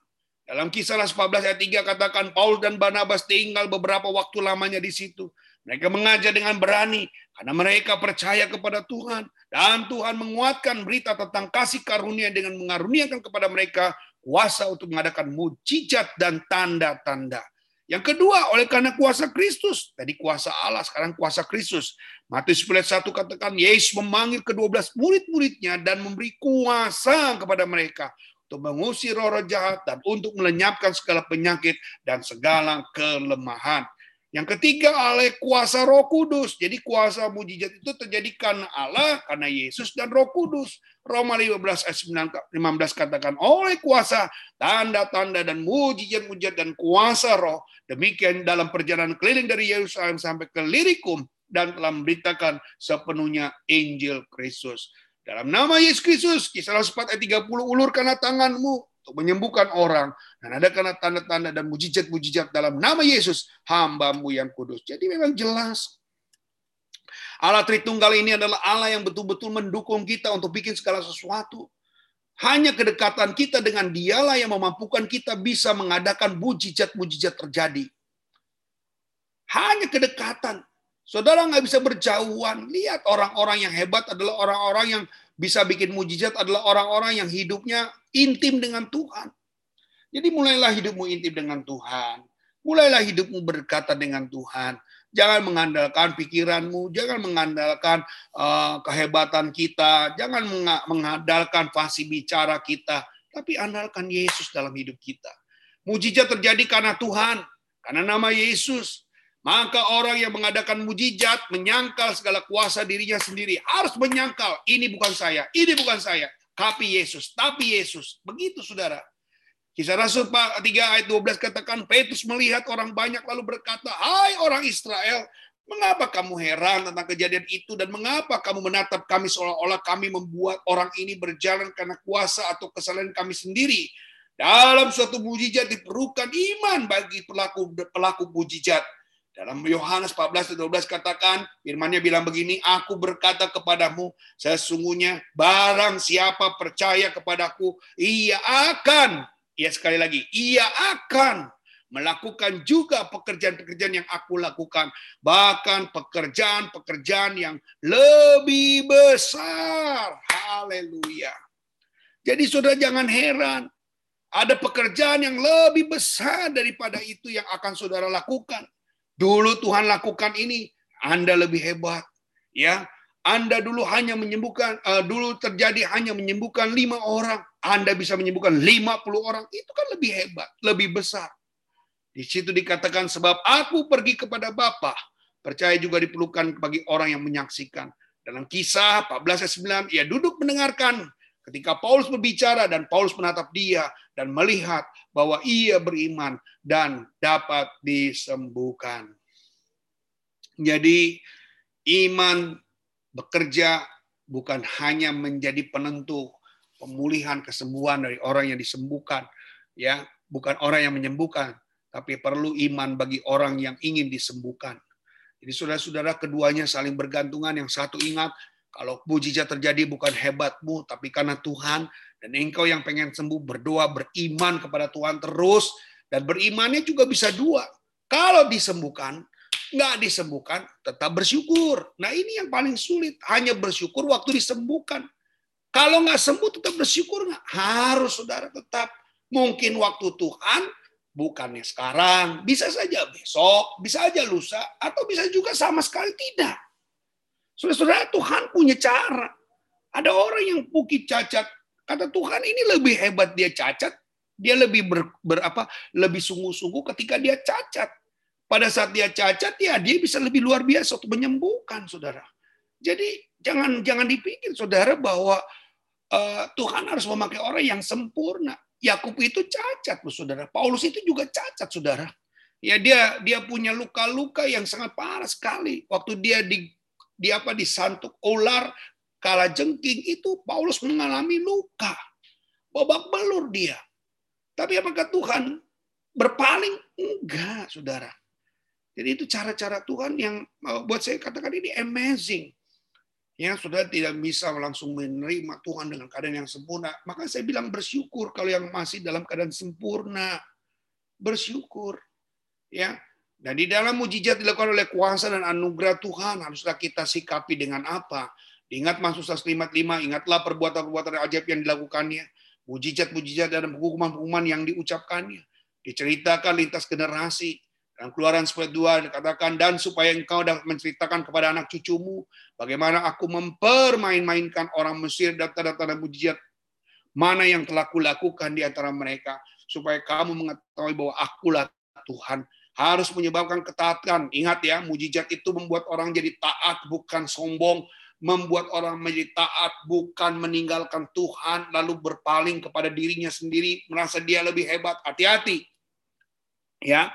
Dalam kisah 14 ayat 3 katakan Paul dan Barnabas tinggal beberapa waktu lamanya di situ. Mereka mengajar dengan berani karena mereka percaya kepada Tuhan dan Tuhan menguatkan berita tentang kasih karunia dengan mengaruniakan kepada mereka kuasa untuk mengadakan mujizat dan tanda-tanda. Yang kedua, oleh karena kuasa Kristus. Tadi kuasa Allah, sekarang kuasa Kristus. Matius 10 1 katakan, Yesus memanggil kedua belas murid-muridnya dan memberi kuasa kepada mereka untuk mengusir roh-roh jahat dan untuk melenyapkan segala penyakit dan segala kelemahan. Yang ketiga oleh kuasa Roh Kudus. Jadi kuasa mujizat itu terjadi karena Allah, karena Yesus dan Roh Kudus. Roma 15 ayat 15 katakan oleh kuasa tanda-tanda dan mujizat-mujizat dan kuasa Roh. Demikian dalam perjalanan keliling dari Yerusalem sampai ke Lirikum dan telah memberitakan sepenuhnya Injil Kristus. Dalam nama Yesus Kristus, kisah 4 ayat 30, ulurkanlah tanganmu untuk menyembuhkan orang dan ada karena tanda-tanda dan mujizat-mujizat dalam nama Yesus hambamu yang kudus. Jadi memang jelas Allah Tritunggal ini adalah Allah yang betul-betul mendukung kita untuk bikin segala sesuatu. Hanya kedekatan kita dengan dialah yang memampukan kita bisa mengadakan mujizat-mujizat terjadi. Hanya kedekatan. Saudara nggak bisa berjauhan. Lihat orang-orang yang hebat adalah orang-orang yang bisa bikin mujizat adalah orang-orang yang hidupnya intim dengan Tuhan. Jadi mulailah hidupmu intim dengan Tuhan. Mulailah hidupmu berkata dengan Tuhan. Jangan mengandalkan pikiranmu, jangan mengandalkan uh, kehebatan kita, jangan mengandalkan fasih bicara kita, tapi andalkan Yesus dalam hidup kita. Mujizat terjadi karena Tuhan, karena nama Yesus. Maka orang yang mengadakan mujizat menyangkal segala kuasa dirinya sendiri. Harus menyangkal, ini bukan saya, ini bukan saya. Tapi Yesus, tapi Yesus. Begitu saudara. Kisah Rasul 3 ayat 12 katakan, Petrus melihat orang banyak lalu berkata, Hai orang Israel, mengapa kamu heran tentang kejadian itu dan mengapa kamu menatap kami seolah-olah kami membuat orang ini berjalan karena kuasa atau kesalahan kami sendiri. Dalam suatu mujizat diperlukan iman bagi pelaku pelaku mujizat. Dalam Yohanes 14 12 katakan, firmannya bilang begini, aku berkata kepadamu, sesungguhnya barang siapa percaya kepadaku, ia akan, ya sekali lagi, ia akan melakukan juga pekerjaan-pekerjaan yang aku lakukan, bahkan pekerjaan-pekerjaan yang lebih besar. Haleluya. Jadi sudah jangan heran, ada pekerjaan yang lebih besar daripada itu yang akan saudara lakukan. Dulu Tuhan lakukan ini, Anda lebih hebat. Ya, Anda dulu hanya menyembuhkan, uh, dulu terjadi hanya menyembuhkan lima orang, Anda bisa menyembuhkan lima puluh orang. Itu kan lebih hebat, lebih besar. Di situ dikatakan sebab aku pergi kepada Bapa, percaya juga diperlukan bagi orang yang menyaksikan. Dalam kisah 14 ayat 9, ia duduk mendengarkan ketika Paulus berbicara dan Paulus menatap dia dan melihat bahwa ia beriman dan dapat disembuhkan. Jadi iman bekerja bukan hanya menjadi penentu pemulihan kesembuhan dari orang yang disembuhkan, ya, bukan orang yang menyembuhkan, tapi perlu iman bagi orang yang ingin disembuhkan. Jadi saudara-saudara keduanya saling bergantungan. Yang satu ingat kalau mujizat terjadi bukan hebatmu, tapi karena Tuhan dan engkau yang pengen sembuh berdoa beriman kepada Tuhan terus dan berimannya juga bisa dua. Kalau disembuhkan, nggak disembuhkan, tetap bersyukur. Nah ini yang paling sulit, hanya bersyukur waktu disembuhkan. Kalau nggak sembuh tetap bersyukur nggak? Harus saudara tetap. Mungkin waktu Tuhan bukannya sekarang, bisa saja besok, bisa saja lusa, atau bisa juga sama sekali tidak. Saudara-saudara, Tuhan punya cara. Ada orang yang bukit cacat, Kata Tuhan ini lebih hebat dia cacat, dia lebih ber, apa? Lebih sungguh-sungguh ketika dia cacat. Pada saat dia cacat ya dia bisa lebih luar biasa untuk menyembuhkan saudara. Jadi jangan jangan dipikir saudara bahwa uh, Tuhan harus memakai orang yang sempurna. Yakub itu cacat loh saudara. Paulus itu juga cacat saudara. Ya dia dia punya luka-luka yang sangat parah sekali. Waktu dia di di apa disantuk ular kala jengking itu Paulus mengalami luka. Babak belur dia. Tapi apakah Tuhan berpaling? Enggak, saudara. Jadi itu cara-cara Tuhan yang eh, buat saya katakan ini amazing. Ya, saudara tidak bisa langsung menerima Tuhan dengan keadaan yang sempurna. Maka saya bilang bersyukur kalau yang masih dalam keadaan sempurna. Bersyukur. Ya, dan di dalam mujizat dilakukan oleh kuasa dan anugerah Tuhan, haruslah kita sikapi dengan apa? Ingat Mazmur 155, ingatlah perbuatan-perbuatan ajaib yang dilakukannya, mujizat-mujizat dan hukuman-hukuman yang diucapkannya. Diceritakan lintas generasi. Dan keluaran 10 dikatakan, dan supaya engkau dapat menceritakan kepada anak cucumu, bagaimana aku mempermain-mainkan orang Mesir dan tanda-tanda mujizat mana yang telah kulakukan di antara mereka, supaya kamu mengetahui bahwa akulah Tuhan harus menyebabkan ketaatan. Ingat ya, mujizat itu membuat orang jadi taat, bukan sombong, membuat orang menjadi taat bukan meninggalkan Tuhan lalu berpaling kepada dirinya sendiri merasa dia lebih hebat. Hati-hati. Ya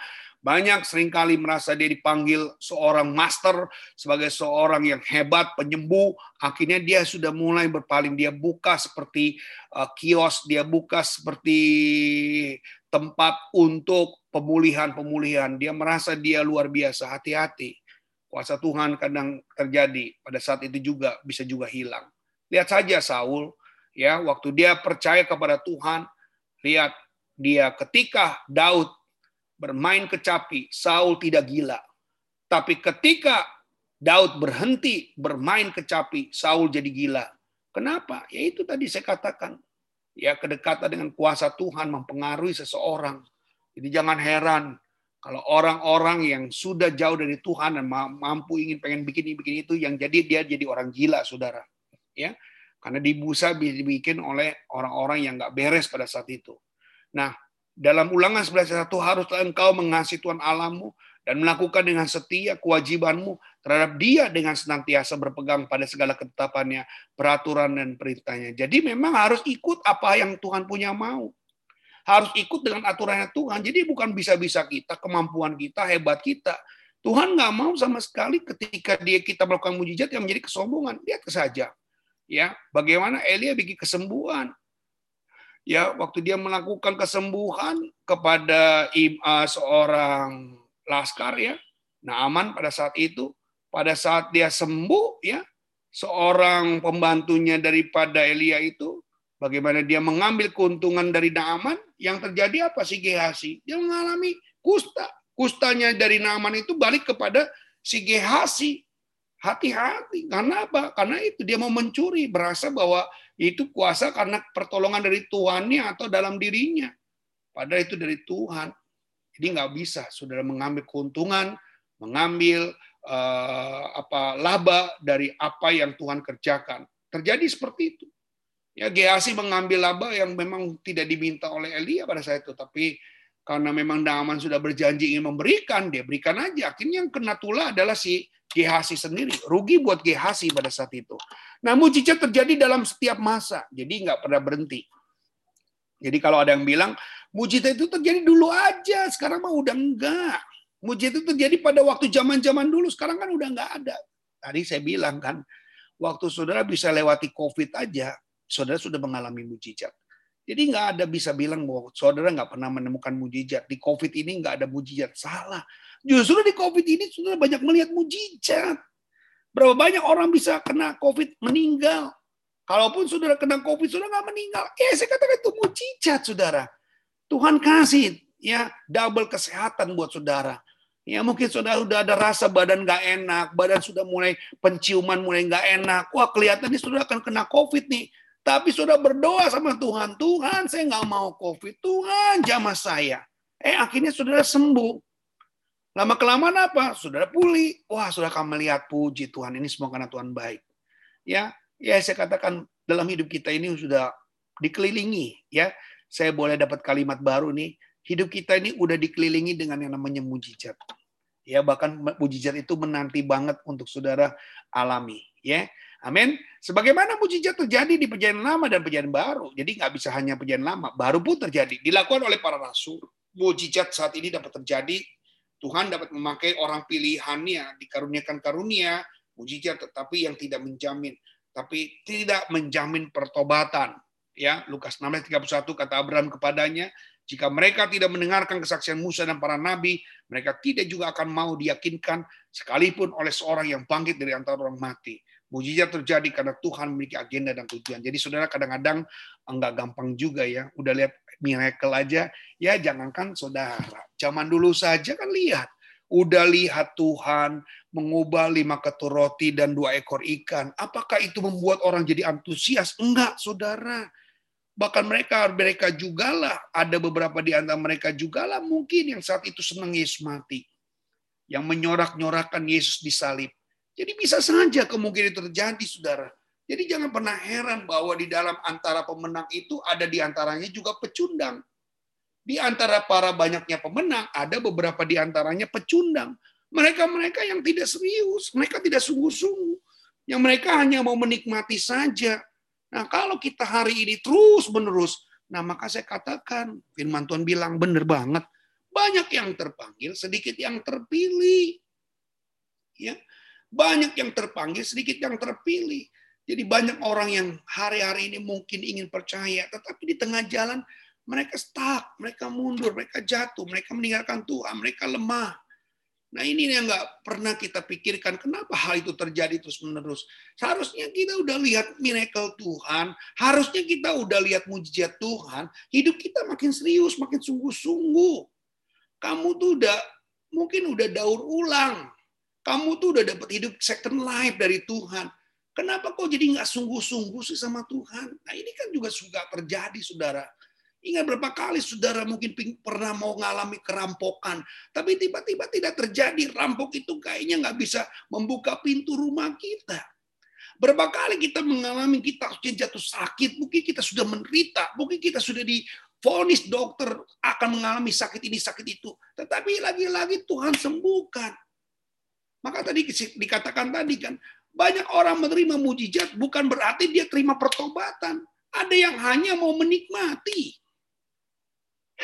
banyak sering kali merasa dia dipanggil seorang master sebagai seorang yang hebat penyembuh. Akhirnya dia sudah mulai berpaling. Dia buka seperti uh, kios dia buka seperti tempat untuk pemulihan-pemulihan. Dia merasa dia luar biasa. Hati-hati kuasa Tuhan kadang terjadi pada saat itu juga bisa juga hilang. Lihat saja Saul, ya waktu dia percaya kepada Tuhan, lihat dia ketika Daud bermain kecapi, Saul tidak gila. Tapi ketika Daud berhenti bermain kecapi, Saul jadi gila. Kenapa? Ya itu tadi saya katakan. Ya kedekatan dengan kuasa Tuhan mempengaruhi seseorang. Jadi jangan heran kalau orang-orang yang sudah jauh dari Tuhan dan mampu ingin pengen bikin ini bikin itu, yang jadi dia jadi orang gila, saudara. Ya, karena dibusa dibikin oleh orang-orang yang nggak beres pada saat itu. Nah, dalam ulangan 11 satu haruslah engkau mengasihi Tuhan Allahmu dan melakukan dengan setia kewajibanmu terhadap dia dengan senantiasa berpegang pada segala ketetapannya, peraturan dan perintahnya. Jadi memang harus ikut apa yang Tuhan punya mau. Harus ikut dengan aturannya Tuhan. Jadi bukan bisa-bisa kita, kemampuan kita, hebat kita. Tuhan nggak mau sama sekali ketika dia kita melakukan mujizat yang menjadi kesombongan. Lihat saja. Ya, bagaimana Elia bikin kesembuhan. Ya, waktu dia melakukan kesembuhan kepada uh, seorang laskar ya. Naaman pada saat itu, pada saat dia sembuh ya, seorang pembantunya daripada Elia itu bagaimana dia mengambil keuntungan dari Naaman, yang terjadi apa sih Gehasi? Dia mengalami kusta. Kustanya dari Naaman itu balik kepada si Gehasi. Hati-hati. Karena apa? Karena itu dia mau mencuri, berasa bahwa itu kuasa karena pertolongan dari tuannya atau dalam dirinya. Padahal itu dari Tuhan. Jadi nggak bisa saudara mengambil keuntungan, mengambil uh, apa laba dari apa yang Tuhan kerjakan. Terjadi seperti itu. Ya Geasi mengambil laba yang memang tidak diminta oleh Elia pada saat itu, tapi karena memang Naaman sudah berjanji ingin memberikan, dia berikan aja. Akhirnya yang kena tulah adalah si Gehasi sendiri. Rugi buat Gehasi pada saat itu. Nah, mujizat terjadi dalam setiap masa. Jadi nggak pernah berhenti. Jadi kalau ada yang bilang, mujizat itu terjadi dulu aja, sekarang mah udah enggak. Mujizat itu terjadi pada waktu zaman-zaman dulu, sekarang kan udah enggak ada. Tadi saya bilang kan, waktu saudara bisa lewati COVID aja, saudara sudah mengalami mujizat. Jadi nggak ada bisa bilang bahwa saudara nggak pernah menemukan mujizat. Di COVID ini nggak ada mujizat. Salah. Justru di COVID ini sudah banyak melihat mujizat. Berapa banyak orang bisa kena COVID meninggal. Kalaupun saudara kena COVID, saudara nggak meninggal. Eh, saya katakan itu mujizat, saudara. Tuhan kasih ya double kesehatan buat saudara. Ya mungkin saudara sudah ada rasa badan nggak enak, badan sudah mulai penciuman mulai nggak enak. Wah kelihatannya saudara akan kena COVID nih. Tapi saudara berdoa sama Tuhan, Tuhan saya nggak mau COVID, Tuhan jamah saya. Eh akhirnya saudara sembuh. Lama kelamaan apa? Saudara pulih. Wah, saudara akan melihat puji Tuhan ini semua karena Tuhan baik. Ya, ya saya katakan dalam hidup kita ini sudah dikelilingi. Ya, saya boleh dapat kalimat baru nih. Hidup kita ini udah dikelilingi dengan yang namanya mujizat. Ya, bahkan mujizat itu menanti banget untuk saudara alami. Ya, Amin. Sebagaimana mujizat terjadi di perjanjian lama dan perjanjian baru. Jadi nggak bisa hanya perjanjian lama, baru pun terjadi. Dilakukan oleh para rasul. Mujizat saat ini dapat terjadi Tuhan dapat memakai orang pilihannya, dikaruniakan karunia, mujizat, tetapi yang tidak menjamin, tapi tidak menjamin pertobatan. Ya, Lukas 16:31 kata Abraham kepadanya, jika mereka tidak mendengarkan kesaksian Musa dan para nabi, mereka tidak juga akan mau diyakinkan sekalipun oleh seorang yang bangkit dari antara orang mati. Mujizat terjadi karena Tuhan memiliki agenda dan tujuan. Jadi saudara kadang-kadang enggak gampang juga ya. Udah lihat miracle aja, ya jangankan saudara. Zaman dulu saja kan lihat. Udah lihat Tuhan mengubah lima ketur roti dan dua ekor ikan. Apakah itu membuat orang jadi antusias? Enggak, saudara. Bahkan mereka mereka juga lah ada beberapa di antara mereka juga lah mungkin yang saat itu senang Yesus mati. Yang menyorak-nyorakan Yesus disalib. Jadi bisa saja kemungkinan terjadi, saudara. Jadi jangan pernah heran bahwa di dalam antara pemenang itu ada di antaranya juga pecundang. Di antara para banyaknya pemenang, ada beberapa di antaranya pecundang. Mereka-mereka yang tidak serius, mereka tidak sungguh-sungguh. Yang mereka hanya mau menikmati saja. Nah kalau kita hari ini terus-menerus, nah maka saya katakan, firman Tuhan bilang benar banget. Banyak yang terpanggil, sedikit yang terpilih. Ya, banyak yang terpanggil, sedikit yang terpilih. Jadi banyak orang yang hari-hari ini mungkin ingin percaya, tetapi di tengah jalan mereka stuck, mereka mundur, mereka jatuh, mereka meninggalkan Tuhan, mereka lemah. Nah ini yang nggak pernah kita pikirkan, kenapa hal itu terjadi terus-menerus. Seharusnya kita udah lihat miracle Tuhan, harusnya kita udah lihat mujizat Tuhan, hidup kita makin serius, makin sungguh-sungguh. Kamu tuh udah, mungkin udah daur ulang, kamu tuh udah dapat hidup second life dari Tuhan. Kenapa kok jadi nggak sungguh-sungguh sih sama Tuhan? Nah ini kan juga suka terjadi, saudara. Ingat berapa kali saudara mungkin pernah mau mengalami kerampokan, tapi tiba-tiba tidak terjadi. Rampok itu kayaknya nggak bisa membuka pintu rumah kita. Berapa kali kita mengalami kita jatuh sakit, mungkin kita sudah menderita, mungkin kita sudah di Fonis dokter akan mengalami sakit ini, sakit itu. Tetapi lagi-lagi Tuhan sembuhkan. Maka tadi dikatakan tadi kan, banyak orang menerima mujizat bukan berarti dia terima pertobatan. Ada yang hanya mau menikmati.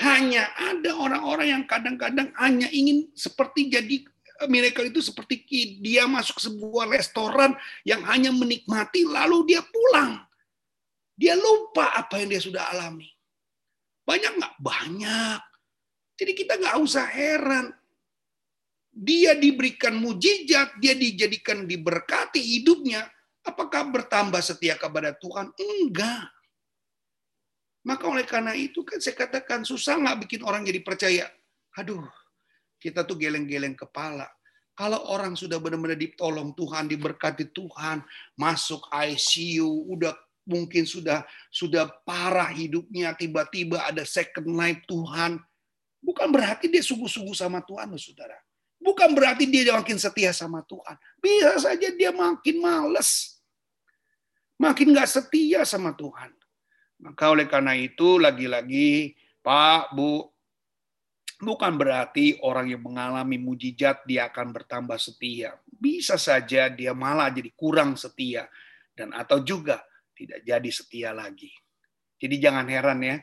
Hanya ada orang-orang yang kadang-kadang hanya ingin seperti jadi miracle itu seperti dia masuk sebuah restoran yang hanya menikmati lalu dia pulang. Dia lupa apa yang dia sudah alami. Banyak nggak? Banyak. Jadi kita nggak usah heran. Dia diberikan mujizat, dia dijadikan diberkati hidupnya. Apakah bertambah setia kepada Tuhan? Enggak. Maka oleh karena itu kan saya katakan susah nggak bikin orang jadi percaya. Aduh, kita tuh geleng-geleng kepala. Kalau orang sudah benar-benar ditolong Tuhan, diberkati Tuhan, masuk ICU, udah mungkin sudah sudah parah hidupnya, tiba-tiba ada second life Tuhan. Bukan berarti dia sungguh-sungguh sama Tuhan, loh, saudara. Bukan berarti dia makin setia sama Tuhan. Bisa saja dia makin males. Makin nggak setia sama Tuhan. Maka oleh karena itu, lagi-lagi, Pak, Bu, bukan berarti orang yang mengalami mujizat dia akan bertambah setia. Bisa saja dia malah jadi kurang setia. Dan atau juga tidak jadi setia lagi. Jadi jangan heran ya,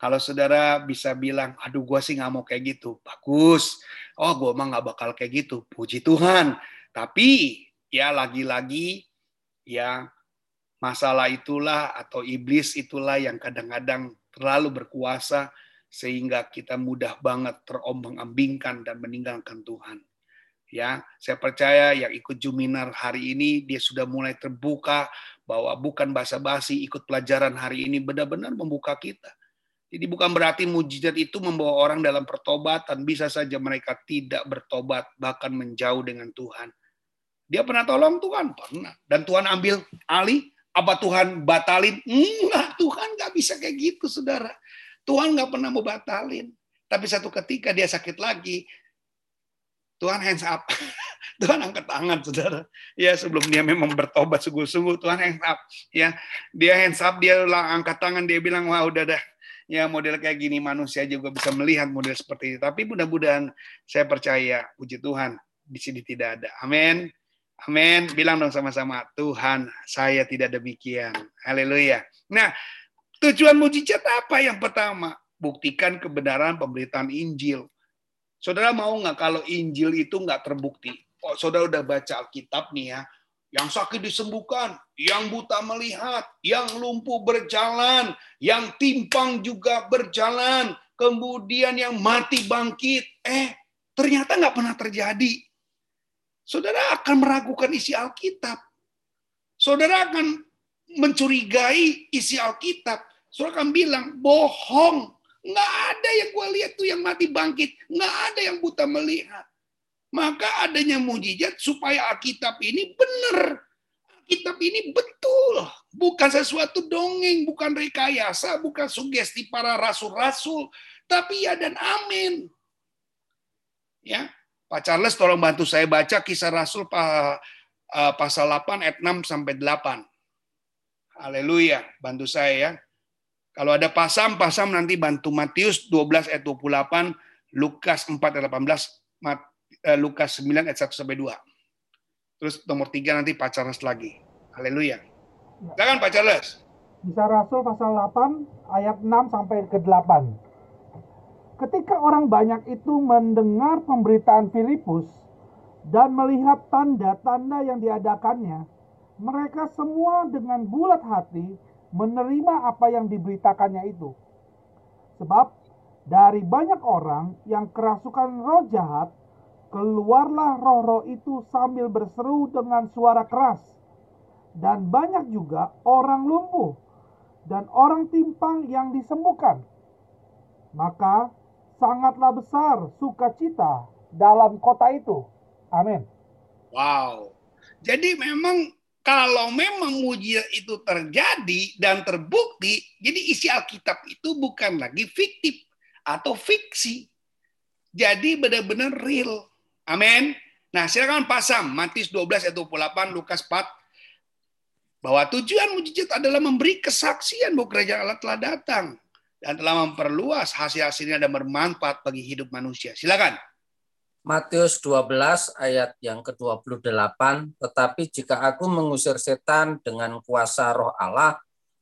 kalau saudara bisa bilang, aduh gue sih nggak mau kayak gitu, bagus. Oh gue mah nggak bakal kayak gitu, puji Tuhan. Tapi ya lagi-lagi ya masalah itulah atau iblis itulah yang kadang-kadang terlalu berkuasa sehingga kita mudah banget terombang-ambingkan dan meninggalkan Tuhan. Ya, saya percaya yang ikut Juminar hari ini dia sudah mulai terbuka bahwa bukan basa-basi ikut pelajaran hari ini benar-benar membuka kita. Jadi bukan berarti mujizat itu membawa orang dalam pertobatan. Bisa saja mereka tidak bertobat, bahkan menjauh dengan Tuhan. Dia pernah tolong Tuhan? Pernah. Dan Tuhan ambil alih? Apa Tuhan batalin? Enggak, Tuhan nggak bisa kayak gitu, saudara. Tuhan nggak pernah mau batalin. Tapi satu ketika dia sakit lagi, Tuhan hands up. Tuhan angkat tangan, saudara. Ya sebelum dia memang bertobat sungguh-sungguh, Tuhan hands up. Ya dia hands up, dia angkat tangan, dia bilang wah udah dah. Ya model kayak gini manusia juga bisa melihat model seperti itu. Tapi mudah-mudahan saya percaya, puji Tuhan di sini tidak ada. Amin. Amin. Bilang dong sama-sama, Tuhan, saya tidak demikian. Haleluya. Nah, tujuan mujizat apa yang pertama? Buktikan kebenaran pemberitaan Injil. Saudara mau nggak kalau Injil itu nggak terbukti? Oh, saudara udah baca Alkitab nih ya, yang sakit disembuhkan, yang buta melihat, yang lumpuh berjalan, yang timpang juga berjalan, kemudian yang mati bangkit. Eh, ternyata nggak pernah terjadi. Saudara akan meragukan isi Alkitab. Saudara akan mencurigai isi Alkitab. Saudara akan bilang, bohong. Nggak ada yang gue lihat tuh yang mati bangkit. Nggak ada yang buta melihat. Maka adanya mujizat supaya Alkitab ini benar. Alkitab ini betul. Bukan sesuatu dongeng, bukan rekayasa, bukan sugesti para rasul-rasul. Tapi ya dan amin. Ya, Pak Charles tolong bantu saya baca kisah Rasul eh, pasal 8 ayat 6 sampai 8. Haleluya, bantu saya ya. Kalau ada pasam, pasam nanti bantu Matius 12 ayat 28, Lukas 4 ayat 18, eh, Lukas 9 ayat 1 sampai 2. Terus nomor 3 nanti Pak lagi. Haleluya. Silakan Pak Charles. Bisa Rasul pasal 8 ayat 6 sampai ke 8. Ketika orang banyak itu mendengar pemberitaan Filipus dan melihat tanda-tanda yang diadakannya, mereka semua dengan bulat hati menerima apa yang diberitakannya itu. Sebab dari banyak orang yang kerasukan roh jahat, keluarlah roh-roh itu sambil berseru dengan suara keras. Dan banyak juga orang lumpuh dan orang timpang yang disembuhkan. Maka sangatlah besar sukacita dalam kota itu. Amin. Wow. Jadi memang kalau memang mujizat itu terjadi dan terbukti, jadi isi Alkitab itu bukan lagi fiktif atau fiksi. Jadi benar-benar real. Amin. Nah, silakan pasang Matius 12 ayat 28, Lukas 4 bahwa tujuan mujizat adalah memberi kesaksian bahwa kerajaan Allah telah datang. dan telah memperluas hasil-hasilnya dan bermanfaat bagi hidup manusia. Silakan. Matius 12 ayat yang ke-28, tetapi jika aku mengusir setan dengan kuasa roh Allah,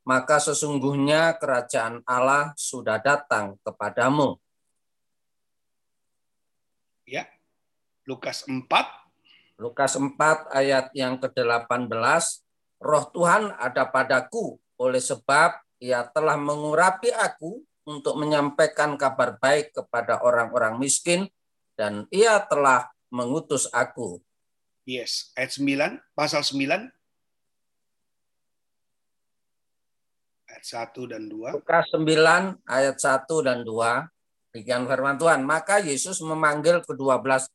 maka sesungguhnya kerajaan Allah sudah datang kepadamu. Ya. Lukas 4 Lukas 4 ayat yang ke-18, Roh Tuhan ada padaku oleh sebab ia telah mengurapi aku untuk menyampaikan kabar baik kepada orang-orang miskin dan ia telah mengutus aku. Yes, ayat 9, pasal 9 ayat 1 dan 2. Lukas 9 ayat 1 dan 2. Demikian firman Tuhan. Maka Yesus memanggil kedua belas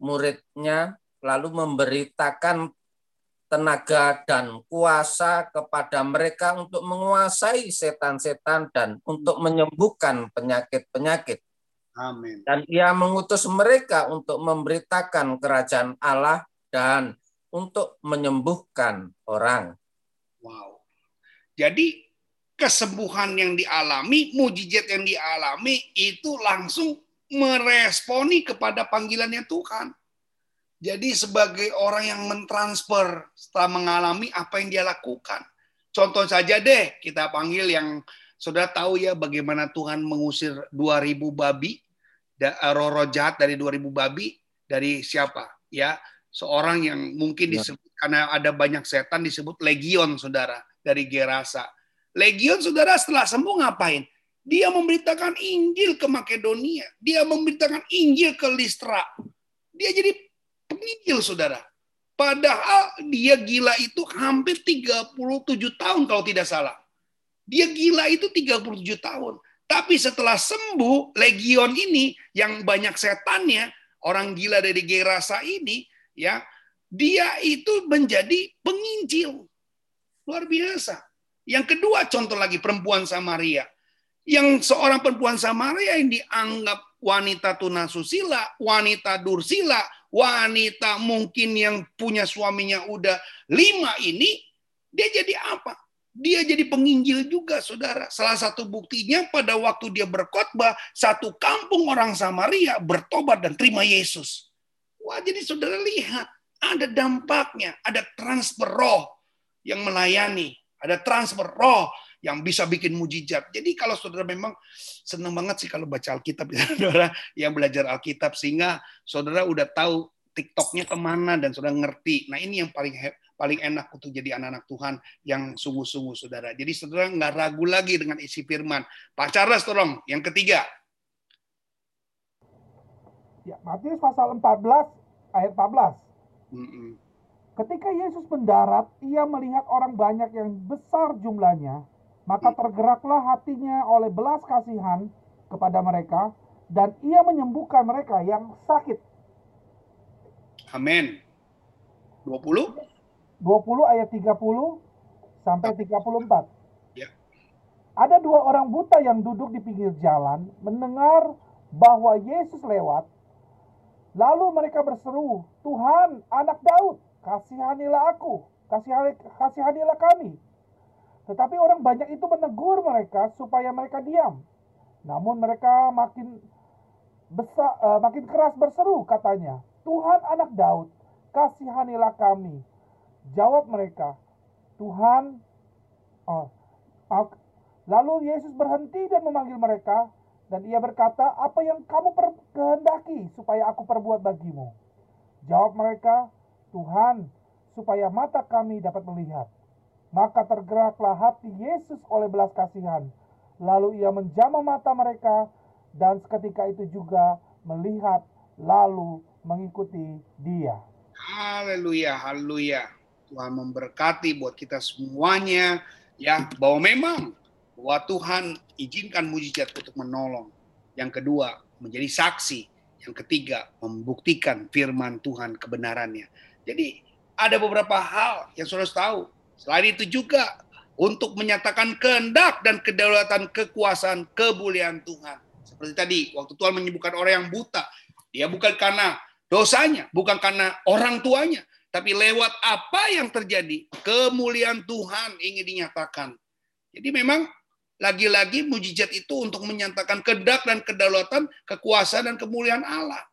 muridnya lalu memberitakan tenaga dan kuasa kepada mereka untuk menguasai setan-setan dan untuk menyembuhkan penyakit-penyakit. Amin. Dan ia mengutus mereka untuk memberitakan kerajaan Allah dan untuk menyembuhkan orang. Wow. Jadi kesembuhan yang dialami, mujizat yang dialami itu langsung meresponi kepada panggilannya Tuhan. Jadi sebagai orang yang mentransfer setelah mengalami apa yang dia lakukan. Contoh saja deh, kita panggil yang sudah tahu ya bagaimana Tuhan mengusir 2000 babi, roh-roh jahat dari 2000 babi dari siapa? Ya, seorang yang mungkin ya. disebut karena ada banyak setan disebut legion Saudara dari Gerasa. Legion Saudara setelah sembuh ngapain? Dia memberitakan Injil ke Makedonia, dia memberitakan Injil ke Listra. Dia jadi penginjil saudara. Padahal dia gila itu hampir 37 tahun kalau tidak salah. Dia gila itu 37 tahun. Tapi setelah sembuh, legion ini yang banyak setannya, orang gila dari Gerasa ini, ya, dia itu menjadi penginjil. Luar biasa. Yang kedua contoh lagi perempuan Samaria. Yang seorang perempuan Samaria yang dianggap wanita tunasusila, wanita dursila, wanita mungkin yang punya suaminya udah lima ini, dia jadi apa? Dia jadi penginjil juga, saudara. Salah satu buktinya pada waktu dia berkhotbah, satu kampung orang Samaria bertobat dan terima Yesus. Wah, jadi saudara lihat, ada dampaknya, ada transfer roh yang melayani, ada transfer roh yang bisa bikin mujizat. Jadi kalau saudara memang senang banget sih kalau baca Alkitab, ya, saudara yang belajar Alkitab sehingga saudara udah tahu TikToknya ke mana dan saudara ngerti. Nah ini yang paling paling enak untuk jadi anak-anak Tuhan yang sungguh-sungguh saudara. Jadi saudara nggak ragu lagi dengan isi firman. Pak Charles tolong, yang ketiga. Ya, Matius pasal 14 ayat 14. Mm -mm. Ketika Yesus mendarat, ia melihat orang banyak yang besar jumlahnya, maka tergeraklah hatinya oleh belas kasihan kepada mereka, dan ia menyembuhkan mereka yang sakit. Amin. 20? 20 ayat 30 sampai 34. Ya. Ada dua orang buta yang duduk di pinggir jalan, mendengar bahwa Yesus lewat. Lalu mereka berseru, Tuhan, anak Daud, kasihanilah aku, kasihanilah kami. Tetapi orang banyak itu menegur mereka supaya mereka diam. Namun mereka makin besar, uh, makin keras berseru katanya, Tuhan anak Daud, kasihanilah kami. Jawab mereka, Tuhan, oh, lalu Yesus berhenti dan memanggil mereka, dan ia berkata, apa yang kamu kehendaki supaya aku perbuat bagimu? Jawab mereka, Tuhan, supaya mata kami dapat melihat. Maka tergeraklah hati Yesus oleh belas kasihan. Lalu ia menjamah mata mereka dan seketika itu juga melihat lalu mengikuti dia. Haleluya, haleluya. Tuhan memberkati buat kita semuanya ya bahwa memang bahwa Tuhan izinkan mujizat untuk menolong. Yang kedua, menjadi saksi. Yang ketiga, membuktikan firman Tuhan kebenarannya. Jadi ada beberapa hal yang saudara tahu Selain itu juga untuk menyatakan kehendak dan kedaulatan kekuasaan kemuliaan Tuhan. Seperti tadi, waktu Tuhan menyembuhkan orang yang buta, dia bukan karena dosanya, bukan karena orang tuanya, tapi lewat apa yang terjadi, kemuliaan Tuhan ingin dinyatakan. Jadi memang Lagi-lagi mujizat itu untuk menyatakan kedak dan kedaulatan, kekuasaan dan kemuliaan Allah.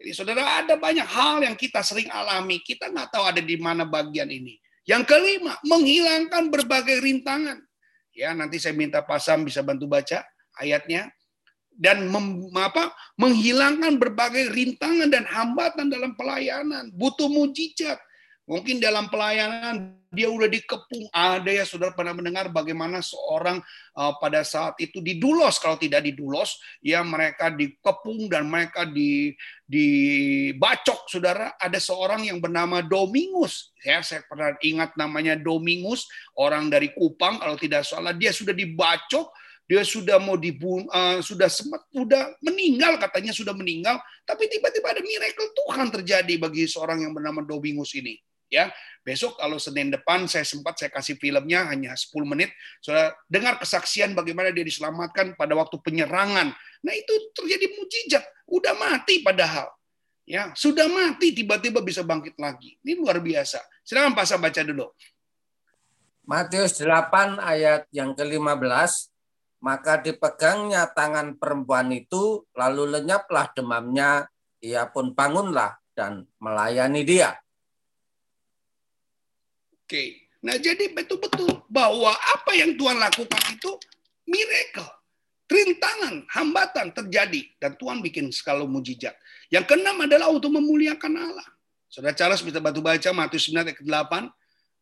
Jadi saudara ada banyak hal yang kita sering alami. Kita nggak tahu ada di mana bagian ini. Yang kelima, menghilangkan berbagai rintangan. Ya, nanti saya minta Pasam bisa bantu baca ayatnya dan mem, apa, menghilangkan berbagai rintangan dan hambatan dalam pelayanan. Butuh mujizat. Mungkin dalam pelayanan dia udah dikepung. Ada ya saudara pernah mendengar bagaimana seorang uh, pada saat itu didulos. Kalau tidak didulos, ya mereka dikepung dan mereka di dibacok. Saudara, ada seorang yang bernama Domingus. Ya, saya pernah ingat namanya Domingus, orang dari Kupang kalau tidak salah. Dia sudah dibacok dia sudah mau dibunuh, uh, sudah sempat, sudah meninggal katanya sudah meninggal, tapi tiba-tiba ada miracle Tuhan terjadi bagi seorang yang bernama Domingus ini ya. Besok kalau Senin depan saya sempat saya kasih filmnya hanya 10 menit. Saudara dengar kesaksian bagaimana dia diselamatkan pada waktu penyerangan. Nah, itu terjadi mujizat. Udah mati padahal. Ya, sudah mati tiba-tiba bisa bangkit lagi. Ini luar biasa. Silakan Pak baca dulu. Matius 8 ayat yang ke-15 maka dipegangnya tangan perempuan itu lalu lenyaplah demamnya ia pun bangunlah dan melayani dia. Oke. Nah, jadi betul-betul bahwa apa yang Tuhan lakukan itu miracle. Rintangan, hambatan terjadi dan Tuhan bikin skala mujizat. Yang keenam adalah untuk memuliakan Allah. Saudara Charles bisa bantu baca Matius 9 ayat ke-8.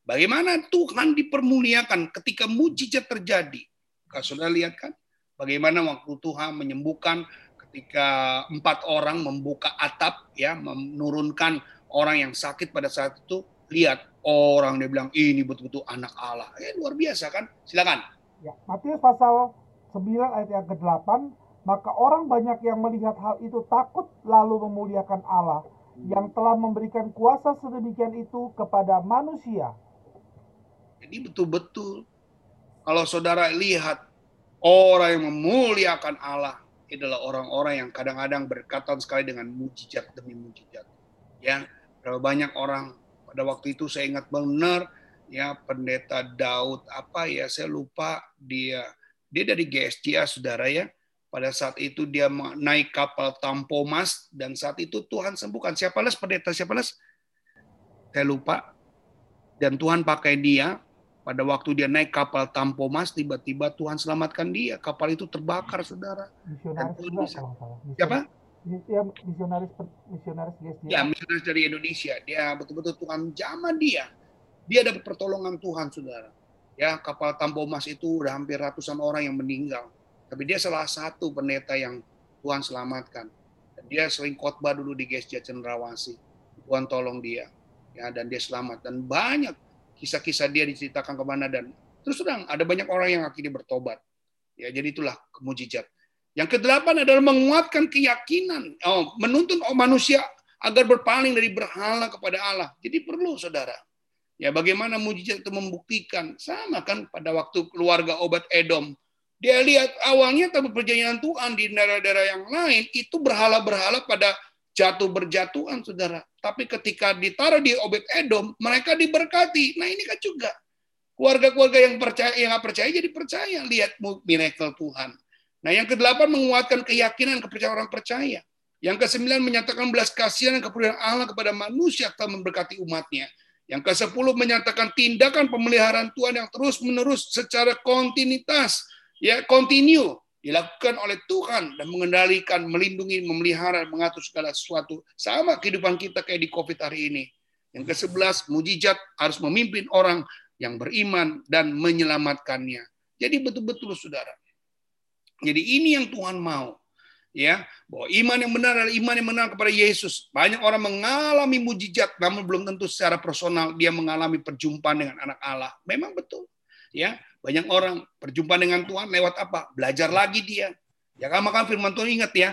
Bagaimana Tuhan dipermuliakan ketika mujizat terjadi. Kalau saudara lihat kan, bagaimana waktu Tuhan menyembuhkan ketika empat orang membuka atap, ya, menurunkan orang yang sakit pada saat itu, lihat orang dia bilang ini betul-betul anak Allah. Eh luar biasa kan? Silakan. Ya, Matius pasal 9 ayat yang ke-8, maka orang banyak yang melihat hal itu takut lalu memuliakan Allah yang telah memberikan kuasa sedemikian itu kepada manusia. Jadi betul-betul kalau saudara lihat orang yang memuliakan Allah adalah orang-orang yang kadang-kadang berkaitan sekali dengan mujizat demi mujizat. Ya, berapa banyak orang pada waktu itu saya ingat benar ya pendeta Daud apa ya saya lupa dia. Dia dari GSJA saudara ya. Pada saat itu dia naik kapal Tampomas dan saat itu Tuhan sembuhkan. Siapa les pendeta? Siapa les? Saya lupa. Dan Tuhan pakai dia. Pada waktu dia naik kapal Tampomas tiba-tiba Tuhan selamatkan dia. Kapal itu terbakar saudara. Dan Tuhan bisa siapa ya misionaris misionaris Ya, misionaris dari Indonesia. Dia betul-betul Tuhan zaman dia. Dia dapat pertolongan Tuhan, Saudara. Ya, kapal Tampomas itu udah hampir ratusan orang yang meninggal. Tapi dia salah satu pendeta yang Tuhan selamatkan. Dia sering khotbah dulu di GSJ Cendrawasih. Tuhan tolong dia. Ya, dan dia selamat dan banyak kisah-kisah dia diceritakan ke mana dan terus terang ada banyak orang yang akhirnya bertobat. Ya, jadi itulah kemujizat. Yang kedelapan adalah menguatkan keyakinan, oh, menuntun oh, manusia agar berpaling dari berhala kepada Allah. Jadi perlu saudara. Ya bagaimana mujizat itu membuktikan sama kan pada waktu keluarga obat Edom. Dia lihat awalnya tapi perjanjian Tuhan di daerah-daerah yang lain itu berhala-berhala pada jatuh berjatuhan saudara. Tapi ketika ditaruh di obat Edom, mereka diberkati. Nah ini kan juga keluarga-keluarga yang percaya yang nggak percaya jadi percaya lihat miracle Tuhan. Nah, yang kedelapan menguatkan keyakinan kepercayaan orang percaya. Yang kesembilan menyatakan belas kasihan dan kepedulian Allah kepada manusia telah memberkati umatnya. Yang ke sepuluh menyatakan tindakan pemeliharaan Tuhan yang terus-menerus secara kontinuitas, ya kontinu dilakukan oleh Tuhan dan mengendalikan, melindungi, memelihara, mengatur segala sesuatu. Sama kehidupan kita kayak di COVID hari ini. Yang ke sebelas mujizat harus memimpin orang yang beriman dan menyelamatkannya. Jadi betul-betul saudara, jadi ini yang Tuhan mau. Ya, bahwa iman yang benar adalah iman yang benar kepada Yesus. Banyak orang mengalami mujizat, namun belum tentu secara personal dia mengalami perjumpaan dengan anak Allah. Memang betul. Ya, banyak orang perjumpaan dengan Tuhan lewat apa? Belajar lagi dia. Ya kan maka firman Tuhan ingat ya.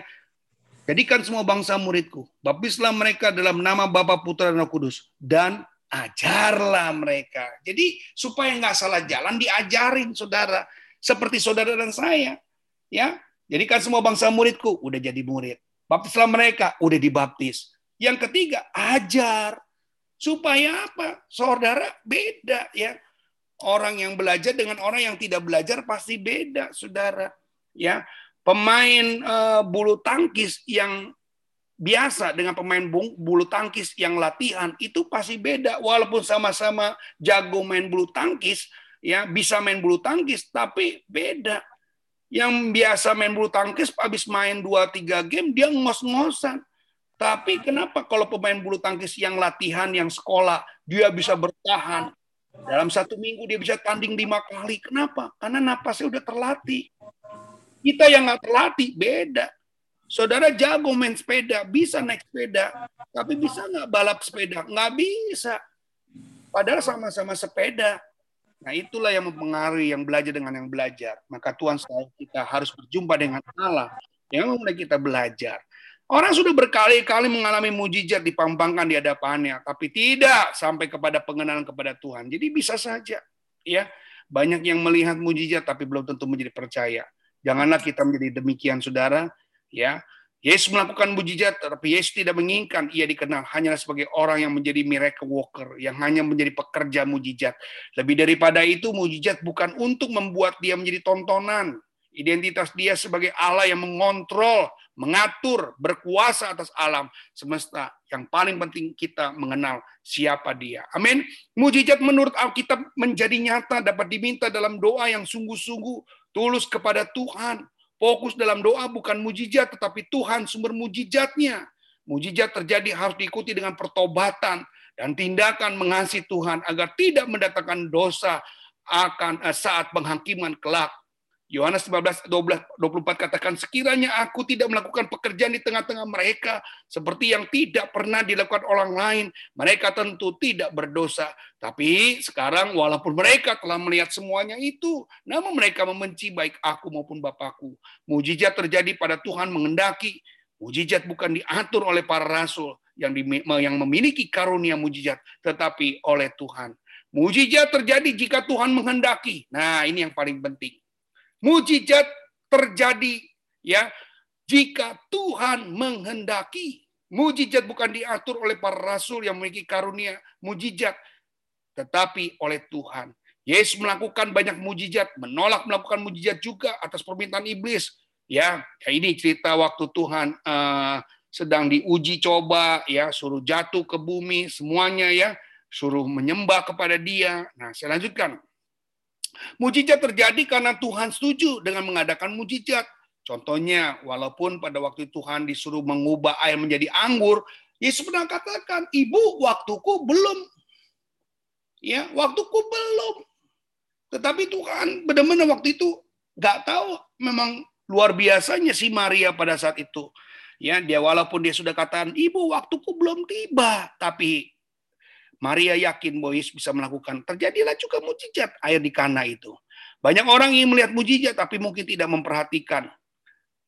Jadikan semua bangsa muridku. Baptislah mereka dalam nama Bapa Putra dan Roh Kudus dan ajarlah mereka. Jadi supaya nggak salah jalan diajarin saudara. Seperti saudara dan saya. Ya, jadikan semua bangsa muridku, udah jadi murid. Baptislah mereka, udah dibaptis. Yang ketiga, ajar. Supaya apa? Saudara beda ya. Orang yang belajar dengan orang yang tidak belajar pasti beda, saudara. Ya, pemain uh, bulu tangkis yang biasa dengan pemain bulu tangkis yang latihan itu pasti beda walaupun sama-sama jago main bulu tangkis ya bisa main bulu tangkis tapi beda yang biasa main bulu tangkis habis main 2 3 game dia ngos-ngosan tapi kenapa kalau pemain bulu tangkis yang latihan yang sekolah dia bisa bertahan dalam satu minggu dia bisa tanding lima kali kenapa karena napasnya udah terlatih kita yang nggak terlatih beda Saudara jago main sepeda, bisa naik sepeda, tapi bisa nggak balap sepeda? Nggak bisa. Padahal sama-sama sepeda. Nah itulah yang mempengaruhi yang belajar dengan yang belajar. Maka Tuhan selalu kita harus berjumpa dengan Allah yang mulai kita belajar. Orang sudah berkali-kali mengalami mujizat dipampangkan di hadapannya, tapi tidak sampai kepada pengenalan kepada Tuhan. Jadi bisa saja, ya banyak yang melihat mujizat tapi belum tentu menjadi percaya. Janganlah kita menjadi demikian, saudara ya Yesus melakukan mujizat, tapi Yesus tidak menginginkan ia dikenal hanya sebagai orang yang menjadi miracle worker, yang hanya menjadi pekerja mujizat. Lebih daripada itu, mujizat bukan untuk membuat dia menjadi tontonan. Identitas dia sebagai Allah yang mengontrol, mengatur, berkuasa atas alam semesta. Yang paling penting kita mengenal siapa dia. Amin. Mujizat menurut Alkitab menjadi nyata dapat diminta dalam doa yang sungguh-sungguh tulus kepada Tuhan Fokus dalam doa bukan mujizat, tetapi Tuhan sumber mujizatnya. Mujizat terjadi harus diikuti dengan pertobatan dan tindakan mengasihi Tuhan agar tidak mendatangkan dosa akan eh, saat penghakiman kelak. Yohanes 15 12 24 katakan sekiranya aku tidak melakukan pekerjaan di tengah-tengah mereka seperti yang tidak pernah dilakukan orang lain, mereka tentu tidak berdosa. Tapi sekarang walaupun mereka telah melihat semuanya itu, namun mereka membenci baik aku maupun Bapakku. Mujizat terjadi pada Tuhan mengendaki. Mujizat bukan diatur oleh para rasul yang memiliki karunia mujizat, tetapi oleh Tuhan. Mujizat terjadi jika Tuhan menghendaki. Nah, ini yang paling penting Mujizat terjadi ya jika Tuhan menghendaki. Mujizat bukan diatur oleh para rasul yang memiliki karunia mujizat, tetapi oleh Tuhan. Yesus melakukan banyak mujizat, menolak melakukan mujizat juga atas permintaan iblis. Ya, ya ini cerita waktu Tuhan uh, sedang diuji coba, ya suruh jatuh ke bumi semuanya ya, suruh menyembah kepada Dia. Nah, saya lanjutkan. Mujizat terjadi karena Tuhan setuju dengan mengadakan mujizat. Contohnya, walaupun pada waktu Tuhan disuruh mengubah air menjadi anggur, Yesus pernah katakan, "Ibu, waktuku belum." Ya, waktuku belum. Tetapi Tuhan benar-benar waktu itu nggak tahu memang luar biasanya si Maria pada saat itu. Ya, dia walaupun dia sudah katakan, "Ibu, waktuku belum tiba," tapi Maria yakin bahwa Yesus bisa melakukan. Terjadilah juga mujizat air di kana itu. Banyak orang ingin melihat mujizat tapi mungkin tidak memperhatikan.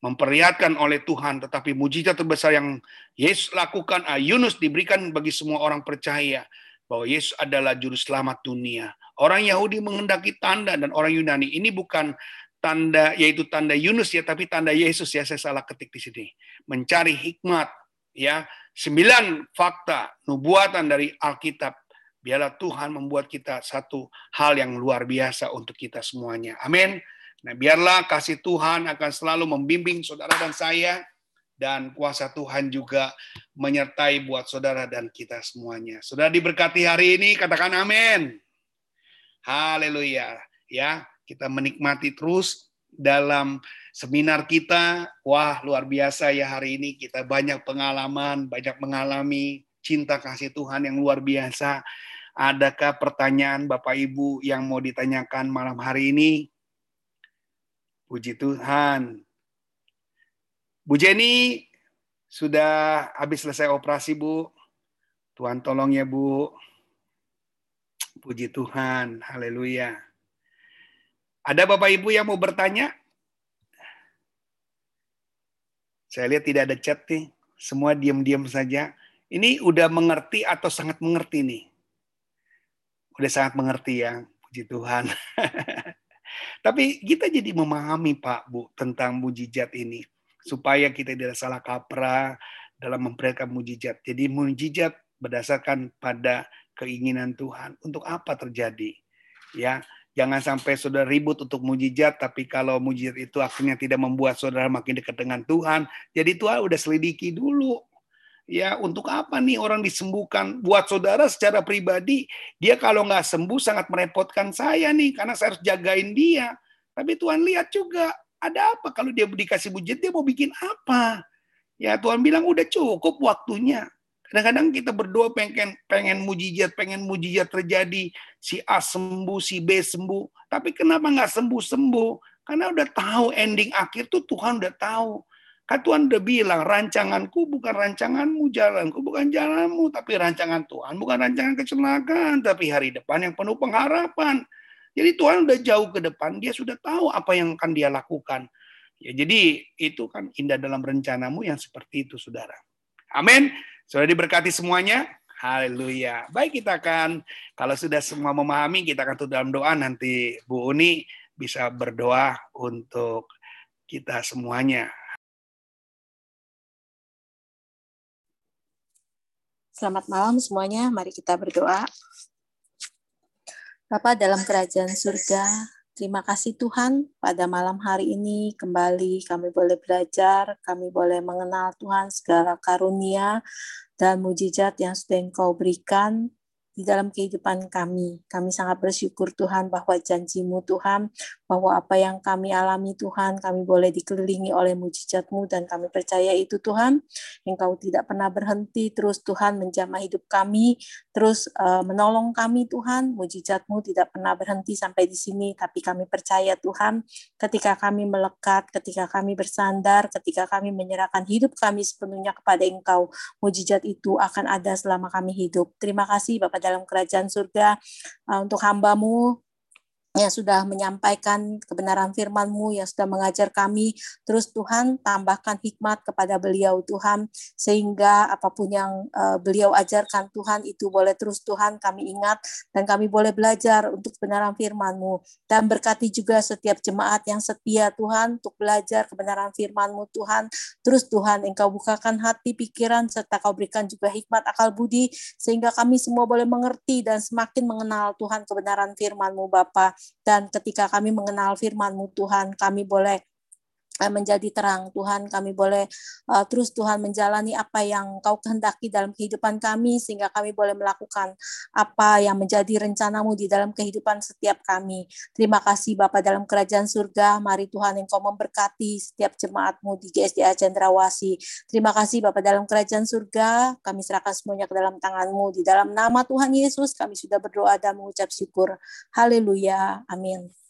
Memperlihatkan oleh Tuhan. Tetapi mujizat terbesar yang Yesus lakukan, ah, Yunus diberikan bagi semua orang percaya. Bahwa Yesus adalah juru selamat dunia. Orang Yahudi menghendaki tanda dan orang Yunani. Ini bukan tanda yaitu tanda Yunus ya tapi tanda Yesus ya saya salah ketik di sini mencari hikmat ya sembilan fakta nubuatan dari Alkitab. Biarlah Tuhan membuat kita satu hal yang luar biasa untuk kita semuanya. Amin. Nah, biarlah kasih Tuhan akan selalu membimbing saudara dan saya dan kuasa Tuhan juga menyertai buat saudara dan kita semuanya. Saudara diberkati hari ini, katakan amin. Haleluya. Ya, kita menikmati terus dalam seminar kita. Wah, luar biasa ya hari ini kita banyak pengalaman, banyak mengalami cinta kasih Tuhan yang luar biasa. Adakah pertanyaan Bapak Ibu yang mau ditanyakan malam hari ini? Puji Tuhan. Bu Jenny sudah habis selesai operasi, Bu. Tuhan tolong ya, Bu. Puji Tuhan. Haleluya. Ada Bapak Ibu yang mau bertanya? Saya lihat tidak ada chat nih. Semua diam-diam saja. Ini udah mengerti atau sangat mengerti nih? Udah sangat mengerti ya. Puji Tuhan. Tapi kita jadi memahami Pak Bu tentang mujizat ini. Supaya kita tidak salah kaprah dalam memperlihatkan mujizat. Jadi mujizat berdasarkan pada keinginan Tuhan. Untuk apa terjadi? Ya, jangan sampai saudara ribut untuk mujizat, tapi kalau mujizat itu akhirnya tidak membuat saudara makin dekat dengan Tuhan, jadi Tuhan udah selidiki dulu. Ya, untuk apa nih orang disembuhkan? Buat saudara secara pribadi, dia kalau nggak sembuh sangat merepotkan saya nih, karena saya harus jagain dia. Tapi Tuhan lihat juga, ada apa kalau dia dikasih mujizat, dia mau bikin apa? Ya Tuhan bilang udah cukup waktunya. Kadang-kadang kita berdoa pengen pengen mujizat, pengen mujizat terjadi, si A sembuh, si B sembuh. Tapi kenapa nggak sembuh-sembuh? Karena udah tahu ending akhir tuh Tuhan udah tahu. Kan Tuhan udah bilang, rancanganku bukan rancanganmu, jalanku bukan jalanmu, tapi rancangan Tuhan bukan rancangan kecelakaan, tapi hari depan yang penuh pengharapan. Jadi Tuhan udah jauh ke depan, dia sudah tahu apa yang akan dia lakukan. Ya, jadi itu kan indah dalam rencanamu yang seperti itu, saudara. Amin. Sudah diberkati semuanya? Haleluya. Baik kita akan, kalau sudah semua memahami, kita akan tutup dalam doa. Nanti Bu Uni bisa berdoa untuk kita semuanya. Selamat malam semuanya. Mari kita berdoa. Bapak dalam kerajaan surga, Terima kasih Tuhan, pada malam hari ini kembali kami boleh belajar, kami boleh mengenal Tuhan segala karunia dan mujizat yang sudah Engkau berikan di dalam kehidupan kami. Kami sangat bersyukur Tuhan bahwa janjimu Tuhan, bahwa apa yang kami alami Tuhan, kami boleh dikelilingi oleh mujizatmu dan kami percaya itu Tuhan. Engkau tidak pernah berhenti terus Tuhan menjamah hidup kami, terus uh, menolong kami Tuhan. Mujizatmu tidak pernah berhenti sampai di sini, tapi kami percaya Tuhan ketika kami melekat, ketika kami bersandar, ketika kami menyerahkan hidup kami sepenuhnya kepada Engkau, mujizat itu akan ada selama kami hidup. Terima kasih Bapak dalam kerajaan surga uh, untuk hambamu yang sudah menyampaikan kebenaran firman-Mu, yang sudah mengajar kami. Terus Tuhan tambahkan hikmat kepada beliau Tuhan, sehingga apa pun yang uh, beliau ajarkan Tuhan itu boleh terus Tuhan kami ingat dan kami boleh belajar untuk kebenaran firman-Mu. Dan berkati juga setiap jemaat yang setia Tuhan untuk belajar kebenaran firman-Mu Tuhan. Terus Tuhan Engkau bukakan hati, pikiran, serta Kau berikan juga hikmat akal budi, sehingga kami semua boleh mengerti dan semakin mengenal Tuhan kebenaran firman-Mu Bapa dan ketika kami mengenal firman-Mu Tuhan, kami boleh Eh, menjadi terang. Tuhan kami boleh uh, terus Tuhan menjalani apa yang kau kehendaki dalam kehidupan kami sehingga kami boleh melakukan apa yang menjadi rencanamu di dalam kehidupan setiap kami. Terima kasih Bapa dalam kerajaan surga. Mari Tuhan engkau memberkati setiap jemaatmu di GSDA Cendrawasi. Terima kasih Bapa dalam kerajaan surga. Kami serahkan semuanya ke dalam tanganmu. Di dalam nama Tuhan Yesus kami sudah berdoa dan mengucap syukur. Haleluya. Amin